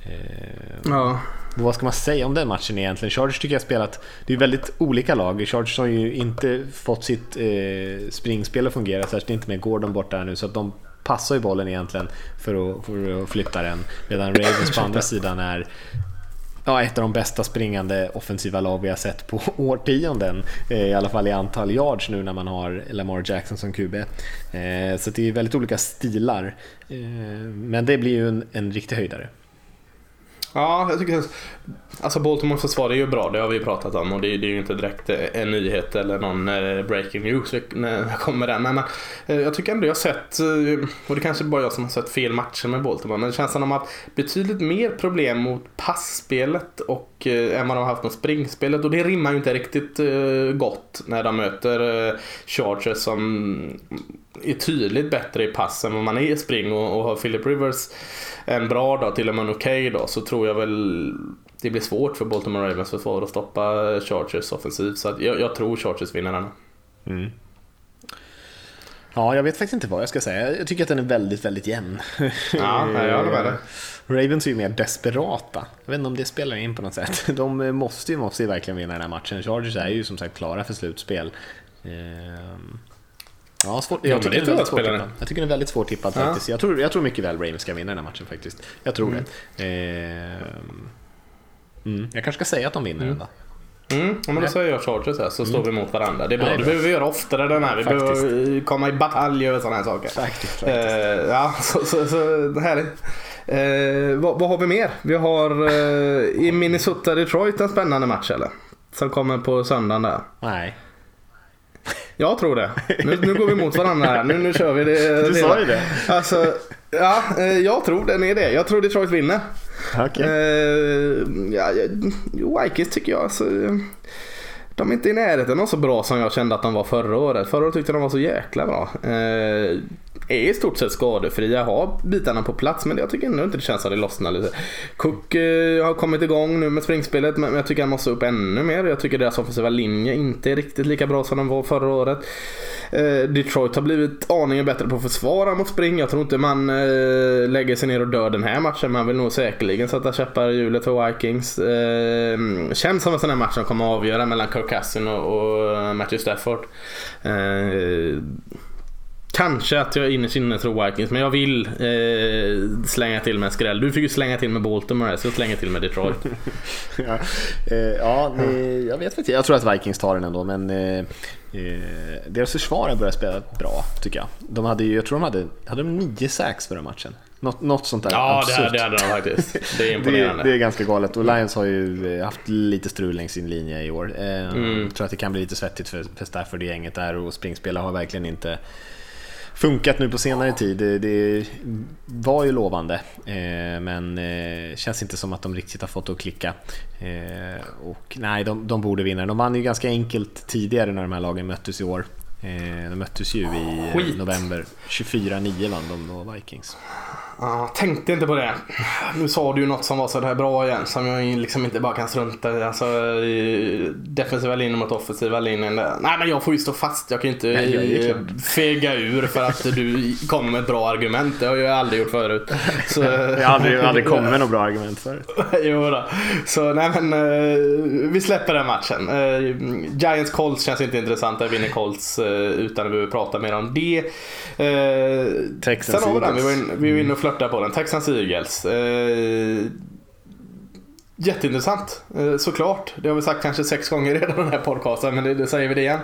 Eh, ja. Vad ska man säga om den matchen egentligen? Chargers tycker jag spelat, det är väldigt olika lag. Chargers har ju inte fått sitt eh, springspel att fungera, särskilt inte med Gordon borta nu, så att de passar ju bollen egentligen för att, för att flytta den. Medan Ravens på andra sidan är ja, ett av de bästa springande offensiva lag vi har sett på årtionden. Eh, I alla fall i antal yards nu när man har Lamar Jackson som QB. Eh, så det är väldigt olika stilar. Eh, men det blir ju en, en riktig höjdare. Ja, jag tycker Alltså Baltimore försvar är ju bra, det har vi pratat om. Och det, är, det är ju inte direkt eh, en nyhet eller någon eh, breaking news när jag kommer den. Men, men jag tycker ändå jag har sett, och det kanske bara jag som har sett fel matcher med Baltimore, men det känns som att de har haft betydligt mer problem mot passspelet och än vad de har haft mot springspelet. Och det rimmar ju inte riktigt gott när de möter Chargers som är tydligt bättre i pass än vad man är i spring. Och, och har Philip Rivers en bra dag, till och med en okej okay dag, så tror jag väl det blir svårt för Baltimore Ravens försvar att stoppa Chargers offensivt. Så jag, jag, tror Chargers vinner den. Mm. Ja, jag vet faktiskt inte vad jag ska säga. Jag tycker att den är väldigt, väldigt jämn. Ja, jag håller med dig. Ravens är ju mer desperata. Jag vet inte om det spelar in på något sätt. De måste ju, måste ju verkligen vinna den här matchen. Chargers är ju som sagt klara för slutspel. Ehm, Ja, svår, jag, tycker det är väldigt svårtippad. jag tycker den är väldigt svårtippad ja. faktiskt. Jag tror, jag tror mycket väl Ravens ska vinna den här matchen faktiskt. Jag tror mm. det. Eh, mm. Jag kanske ska säga att de vinner mm. den då. Mm, men då säger jag Chargers här så mm. står vi mot varandra. Det är bra. Ja, det, behöver vi göra oftare den här. Vi faktiskt. behöver komma i batalj över sådana här saker. Faktiskt, faktiskt. Eh, ja, så, så, så härligt. Eh, vad, vad, har vi mer? Vi har eh, i Minnesota-Detroit en spännande match eller? Som kommer på söndagen där. Nej. Jag tror det. Nu, nu går vi mot varandra här. Nu, nu kör vi det. Du sa ju det. Alltså, ja, eh, jag tror den är det. Jag tror Detroit vinner. Okay. Uh, ja, Vikings tycker jag alltså, de är inte i närheten av så bra som jag kände att de var förra året. Förra året tyckte de var så jäkla bra. Uh, är i stort sett skadefria, har bitarna på plats men jag tycker ändå inte det känns att det lossnar lite. Cook eh, har kommit igång nu med springspelet men jag tycker han måste upp ännu mer. Jag tycker deras offensiva linje inte är riktigt lika bra som den var förra året. Eh, Detroit har blivit aningen bättre på att försvara mot spring. Jag tror inte man eh, lägger sig ner och dör den här matchen. Man vill nog säkerligen sätta käppar i hjulet för Vikings. Eh, känns som en sån här match som kommer att avgöra mellan Kirk Cousin och Matthew Stafford. Eh, Kanske att jag innerst inne tror Vikings, men jag vill eh, slänga till med en skräll. Du fick ju slänga till med Baltimore, så jag slänger till med Detroit. ja, eh, ja det, jag vet inte. Jag tror att Vikings tar den ändå, men eh, eh, deras försvar har börjat spela bra, tycker jag. De hade ju, jag tror de hade, hade de nio sax förra matchen. Något, något sånt där Ja, absurt. det hade de faktiskt. Det är imponerande. det, det, är ganska galet. Och Lions har ju haft lite strul längs sin linje i år. Eh, mm. Jag tror att det kan bli lite svettigt för, för Stafford i gänget där och springspelare har verkligen inte funkat nu på senare tid. Det, det var ju lovande, eh, men eh, känns inte som att de riktigt har fått att klicka. Eh, och nej, de, de borde vinna. De vann ju ganska enkelt tidigare när de här lagen möttes i år. De möttes ju i Skit. november. 24-9 vann de då, Vikings. Ja, tänkte inte på det. Nu sa du ju något som var sådär bra igen som jag liksom inte bara kan strunta i. Alltså, defensiva linjen mot offensiva linjen. Nej men jag får ju stå fast. Jag kan ju inte Nej, fega ur för att du kommer med ett bra argument. Det har jag aldrig gjort förut. Så, jag har aldrig, aldrig kommit med något bra argument förut. jo då. Så nej men eh, vi släpper den matchen. Eh, Giants Colts känns inte intressant. Där vinner Colts eh, utan att vi behöver prata mer om det. Texans Sen har vi den. Vi var inne och flörtar på den. Texans Eagles. Eh, jätteintressant eh, såklart. Det har vi sagt kanske sex gånger redan i den här podcasten men det, det säger vi det igen.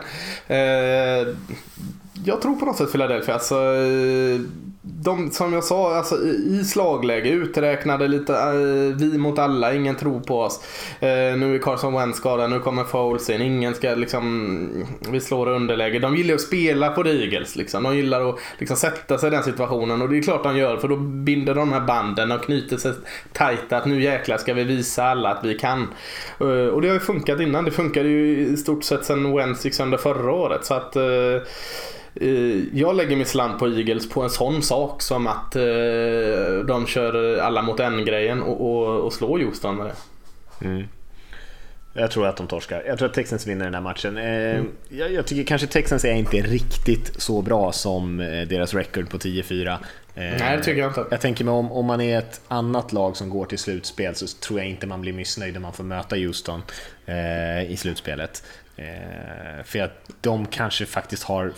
Eh, jag tror på något sätt Philadelphia. Alltså, eh, de, som jag sa, alltså, i slagläge uträknade lite uh, vi mot alla, ingen tror på oss. Uh, nu är Carson Wentz skadad, nu kommer Foles in, ingen ska liksom, vi slår underläge. De gillar att spela på The Eagles liksom. De gillar att liksom, sätta sig i den situationen och det är klart de gör för då binder de här banden och knyter sig tajta att nu jäklar ska vi visa alla att vi kan. Uh, och det har ju funkat innan, det funkade ju i stort sett sedan Wentz gick sönder förra året så att eh, jag lägger min slant på Eagles på en sån sak som att eh, de kör alla mot en-grejen och, och, och slår Houston med det. Mm. Jag tror att de torskar. Jag tror att Texans vinner den här matchen. Eh, mm. Jag, jag, tycker kanske Texans är inte riktigt så bra som deras record på 10-4. Nej, det tycker jag inte. Jag tänker mig om, om man är ett annat lag som går till slutspel så tror jag inte man blir missnöjd om man får möta Houston eh, i slutspelet. Eh, för att de kanske faktiskt har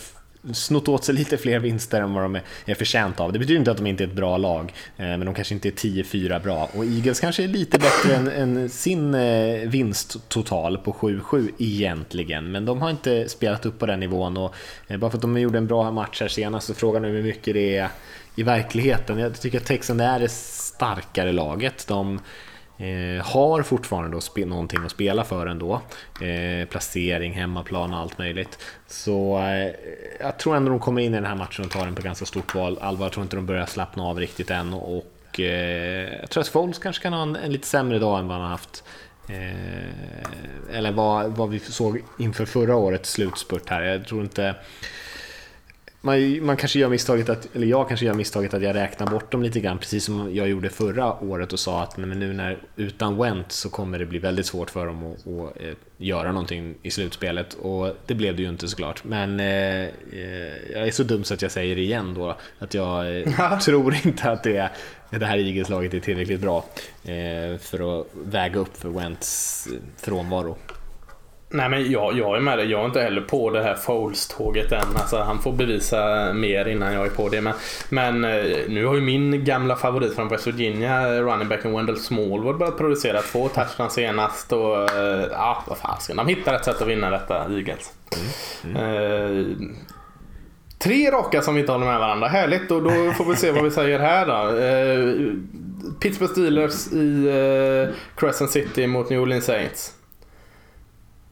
snott åt sig lite fler vinster än vad de är förtjänta av. Det betyder inte att de inte är ett bra lag, eh, men de kanske inte är 10-4 bra. Och Eagles kanske är lite bättre än, än sin eh, vinst total på 7-7 egentligen, men de har inte spelat upp på den nivån och eh, bara för att de gjorde en bra match här senast så frågan är hur mycket det är i verkligheten. Jag tycker att Texan är det starkare laget. De Eh, har fortfarande sp- någonting att spela för ändå. Eh, placering, hemmaplan och allt möjligt. Så eh, jag tror ändå de kommer in i den här matchen och tar den på ganska stort val. allvar. Jag tror inte de börjar slappna av riktigt än. Och, eh, jag tror att Foles kanske kan ha en, en, lite sämre dag än vad han har haft. Eh, eller vad, vad vi såg inför förra årets slutspurt här. Jag tror inte man, man kanske gör misstaget att, eller jag kanske gör misstaget att jag räknar bort dem lite grann, precis som jag gjorde förra året och sa att men nu när utan Went så kommer det bli väldigt svårt för dem att, att eh, göra någonting i slutspelet och det blev det ju inte såklart. Men eh, eh jag är så dum så att jag säger igen då, att jag eh, tror inte att det, det här Eagles-laget är tillräckligt bra eh, för att väga upp för Wents frånvaro. Nej men jag, jag är med dig. Jag är inte heller på det här Foles-tåget än. Alltså, han får bevisa mer innan jag är på det. Men, men eh, nu har ju min gamla favorit från West Virginia, running backen Wendell Smallwood, börjat producera två touchdowns senast. Och eh, ja, vad fan De hittar ett sätt att vinna detta, Eagles. Mm. Mm. Uh, tre raka som vi inte håller med varandra. Härligt och då får vi se vad vi säger här då. Uh, Pittsburgh Steelers i uh, Crescent City mot New Orleans Saints.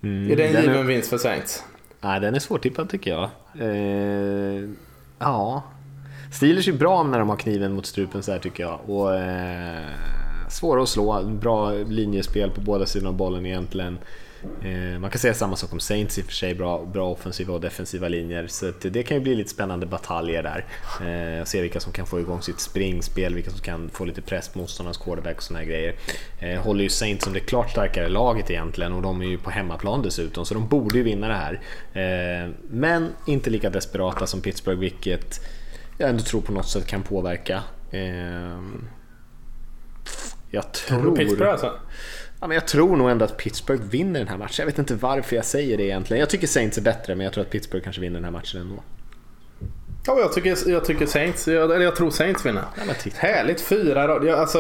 Mm, är det en given är... vinst för Saints? Nej, den är svårtippad tycker jag. Eh, ja, Steelers är bra när de har kniven mot strupen så här tycker jag. Och, eh, svåra att slå, bra linjespel på båda sidor av bollen egentligen. Eh, man kan säga samma sak om Saints i och för sig, bra, bra offensiva och defensiva linjer. Så det kan ju bli lite spännande bataljer där. Eh, se vilka som kan få igång sitt springspel, vilka som kan få lite press på motståndarnas quarterback och såna här grejer. Eh, håller ju Saints som det klart starkare laget egentligen och de är ju på hemmaplan dessutom, så de borde ju vinna det här. men inte lika desperata som Pittsburgh, vilket jag ändå tror på något sätt kan påverka. jag tror... Tror du Pittsburgh alltså? Ja, men jag tror nog ändå att Pittsburgh vinner den här matchen. Jag vet inte varför jag säger det egentligen. Jag tycker Saints är bättre, men jag tror att Pittsburgh kanske vinner den här matchen ändå. Ja, jag tycker, jag tycker Saints, eller jag tror Saints vinner. Ja, Härligt, fyra ja, Alltså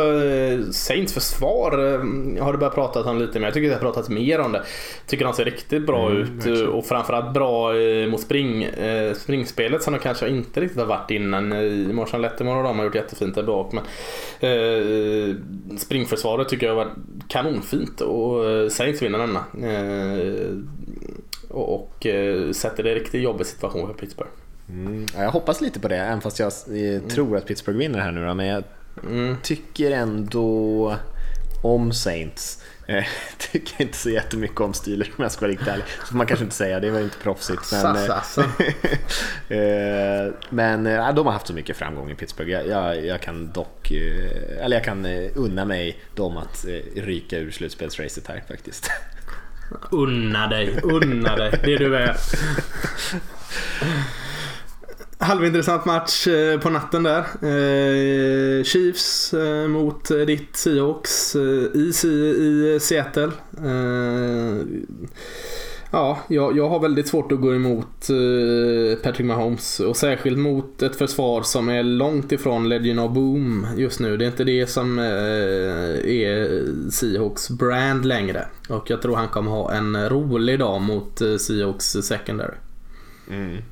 Saints försvar eh, har du börjat prata om lite mer. Jag tycker det har pratat mer om det. Tycker de ser riktigt bra mm, ut verkligen. och framförallt bra eh, mot spring, eh, springspelet som de kanske inte riktigt har varit innan. I Marshall Letterman och de har gjort jättefint där bak. Men, eh, springförsvaret tycker jag har varit kanonfint och Saints vinner denna. Eh, och, och sätter det i riktigt jobbig situation för Pittsburgh. Mm, jag hoppas lite på det, även fast jag mm. tror att Pittsburgh vinner här nu då, men jag mm. tycker ändå om Saints. Jag tycker inte så jättemycket om Steelers om jag ska vara riktigt ärlig. Så man kanske inte säga, det var inte proffsigt. Men, eh, men ja, de har haft så mycket framgång i Pittsburgh. Jag, jag, jag, kan dock, eller jag kan unna mig dem att ryka ur slutspelsracet här faktiskt. Unna dig, unna dig, det du är. Halvintressant match eh, på natten där. Eh, Chiefs eh, mot ditt Seahawks i, i Seattle. Ja, jag, jag har väldigt svårt att gå emot Patrick Mahomes och särskilt mot ett försvar som är långt ifrån Legend of Boom just nu. Det är inte det som är Seahawks brand längre. Och jag tror han kommer ha en rolig dag mot Seahawks secondary. Mm.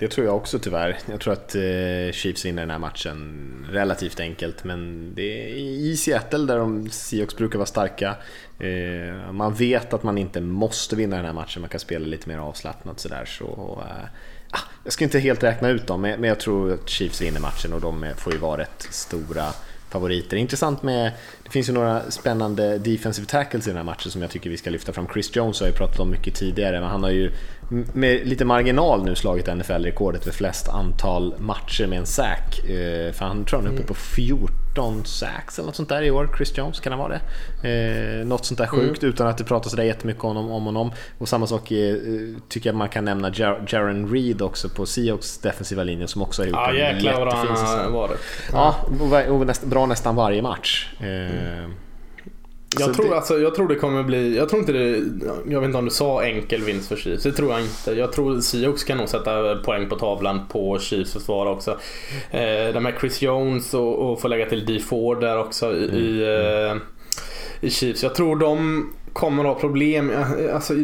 Det tror jag också tyvärr. Jag tror att eh, Chiefs vinner den här matchen relativt enkelt, men det är i Seattle där de Seahawks brukar vara starka. Eh, man vet att man inte måste vinna den här matchen, man kan spela lite mer avslappnat sådär. Så, eh, ah, jag ska inte helt räkna ut dem, men jag tror att Chiefs vinner matchen och de får ju vara rätt stora favoriter. Intressant med, det finns ju några spännande defensive tackles i den här matchen som jag tycker vi ska lyfta fram. Chris Jones har jag pratat om mycket tidigare, men han har ju med lite marginal nu slagit NFL-rekordet för flest antal matcher med en sack. Eh, för han tror han är uppe på 14 sacks eller något sånt där i år, Chris Jones, kan han vara det? Eh, något sånt där mm. sjukt mm. utan att det pratas sådär jättemycket om, om honom. Och samma sak eh, tycker jag man kan nämna Jaron Reed också på Seahawks defensiva linje som också har gjort ja, en jättefin säsong. Ja, och, och näst, bra nästan varje match. Mm. Jag tror, det... alltså, jag tror det kommer bli, jag tror inte det, jag vet inte om du sa enkel vinst för Chiefs. Det tror jag inte. Jag tror Seahawks kan nog sätta poäng på tavlan på Chiefs försvar också. Eh, de här Chris Jones och, och få lägga till D Ford där också i, mm. i, eh, i Chiefs. Jag tror de kommer att ha problem. Alltså,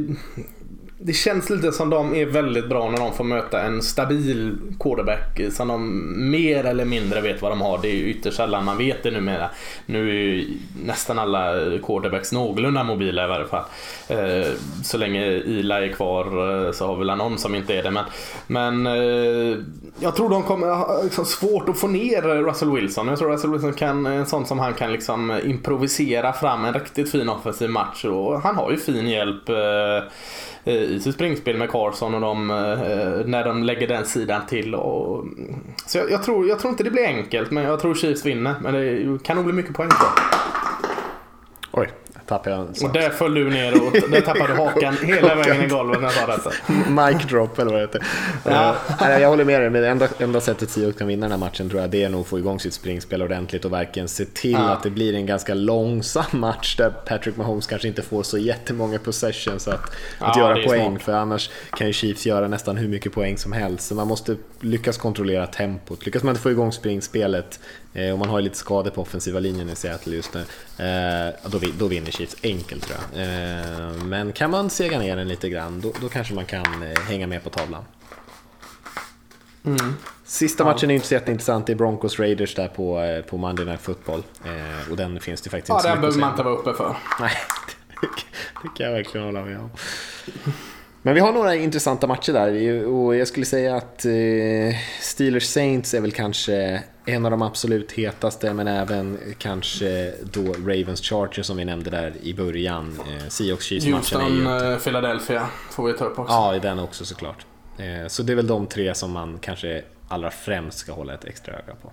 det känns lite som de är väldigt bra när de får möta en stabil quarterback som de mer eller mindre vet vad de har. Det är ju ytterst sällan man vet det numera. Nu är ju nästan alla quarterbacks någorlunda mobila i varje fall. Eh, så länge Ila är kvar eh, så har vi väl någon som inte är det. Men, men eh, jag tror de kommer ha liksom svårt att få ner Russell Wilson. Jag tror Russell Wilson kan, en sån som han kan liksom improvisera fram en riktigt fin offensiv match. Och han har ju fin hjälp Eh, i sitt springspel med Carson och de, eh, när de lägger den sidan till. Och, så jag, jag, tror, jag tror inte det blir enkelt, men jag tror Chiefs vinner. Men det kan nog bli mycket poäng Då. Oj, tappade jag Och där föll du ner och där tappade du hakan hela vägen i golvet när jag sa detta. Mic drop eller vad det heter. Ja. Uh, jag håller med dig, men det enda, enda sättet Seahawks kan vinna den här matchen tror jag det är nog att få igång sitt springspel ordentligt och verkligen se till ja. att det blir en ganska långsam match där Patrick Mahomes kanske inte får så jättemånga possessions att, att göra poäng smart. för annars kan ju Chiefs göra nästan hur mycket poäng som helst. Så man måste lyckas kontrollera tempot. Lyckas man inte få igång springspelet och man har ju lite skador på offensiva linjen i Seattle just nu. Eh, då, då vinner Chiefs enkelt tror jag. Eh, men kan man sega ner den lite grann, då, då kanske man kan hänga med på tavlan. Mm. Sista matchen är inte så jätteintressant, det är Broncos Raiders där på, på Monday Night Football. Eh, och den finns det faktiskt ja, inte så Ja, den behöver man inte vara uppe för. Nej, det kan jag verkligen hålla med om. Men vi har några intressanta matcher där och jag skulle säga att eh, Steelers Saints är väl kanske en av de absolut hetaste men även kanske då Ravens Chargers som vi nämnde där i början. Eh, Seahawks Chiefs matchen är ju... Inte... Philadelphia får vi ta upp också. Ja, i den också såklart. Eh, så det är väl de tre som man kanske allra främst ska hålla ett extra öga på.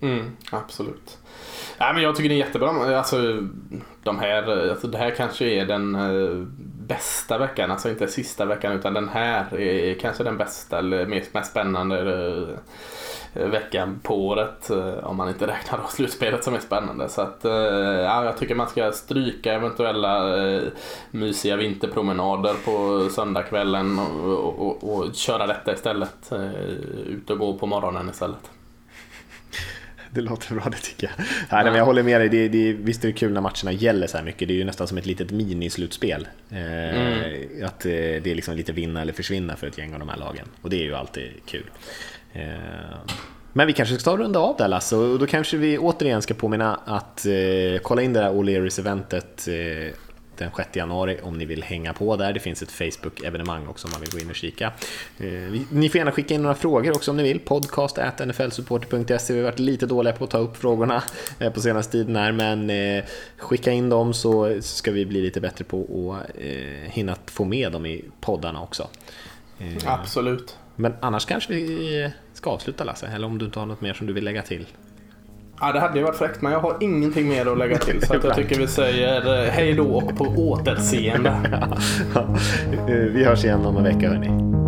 Mm, absolut. Nej, men jag tycker det är jättebra. Alltså, de här, alltså, det här kanske är den uh, bästa veckan. Alltså inte sista veckan utan den här är kanske den bästa eller mest, mest spännande uh, veckan på året. Uh, om man inte räknar då slutspelet som är spännande. Så att, ja, jag tycker man ska stryka eventuella mysiga vinterpromenader på söndagskvällen och, och, och, och köra detta istället. ut och gå på morgonen istället det låter bra det tycker jag. Nej, men jag håller med dig, det, det, visst är det kul när matcherna gäller så här mycket. Det är ju nästan som ett litet minislutspel. Eh, mm. Att eh, det är liksom lite vinna eller försvinna för ett gäng av de här lagen. Och det är ju alltid kul. Eh, men vi kanske ska ta och runda av där Lasse och då kanske vi återigen ska påminna att kolla in det där O'Learys-eventet den 6 januari om ni vill hänga på där. Det finns ett Facebook-evenemang också om man vill gå in och kika. Eh, ni får gärna skicka in några frågor också om ni vill. Podcast nflsupporter.se. Vi har varit lite dåliga på att ta upp frågorna eh, på senaste tiden här, men eh, skicka in dem så ska vi bli lite bättre på att hinna få med dem i poddarna också. Absolut. Men annars kanske vi ska avsluta Lasse, eller om du inte har något mer som du vill lägga till? Ja, det hade ju varit fräckt, men jag har ingenting mer att lägga till. Så jag tycker vi säger eh, hej då och på återseende. Vi hörs igen om en vecka, hörni.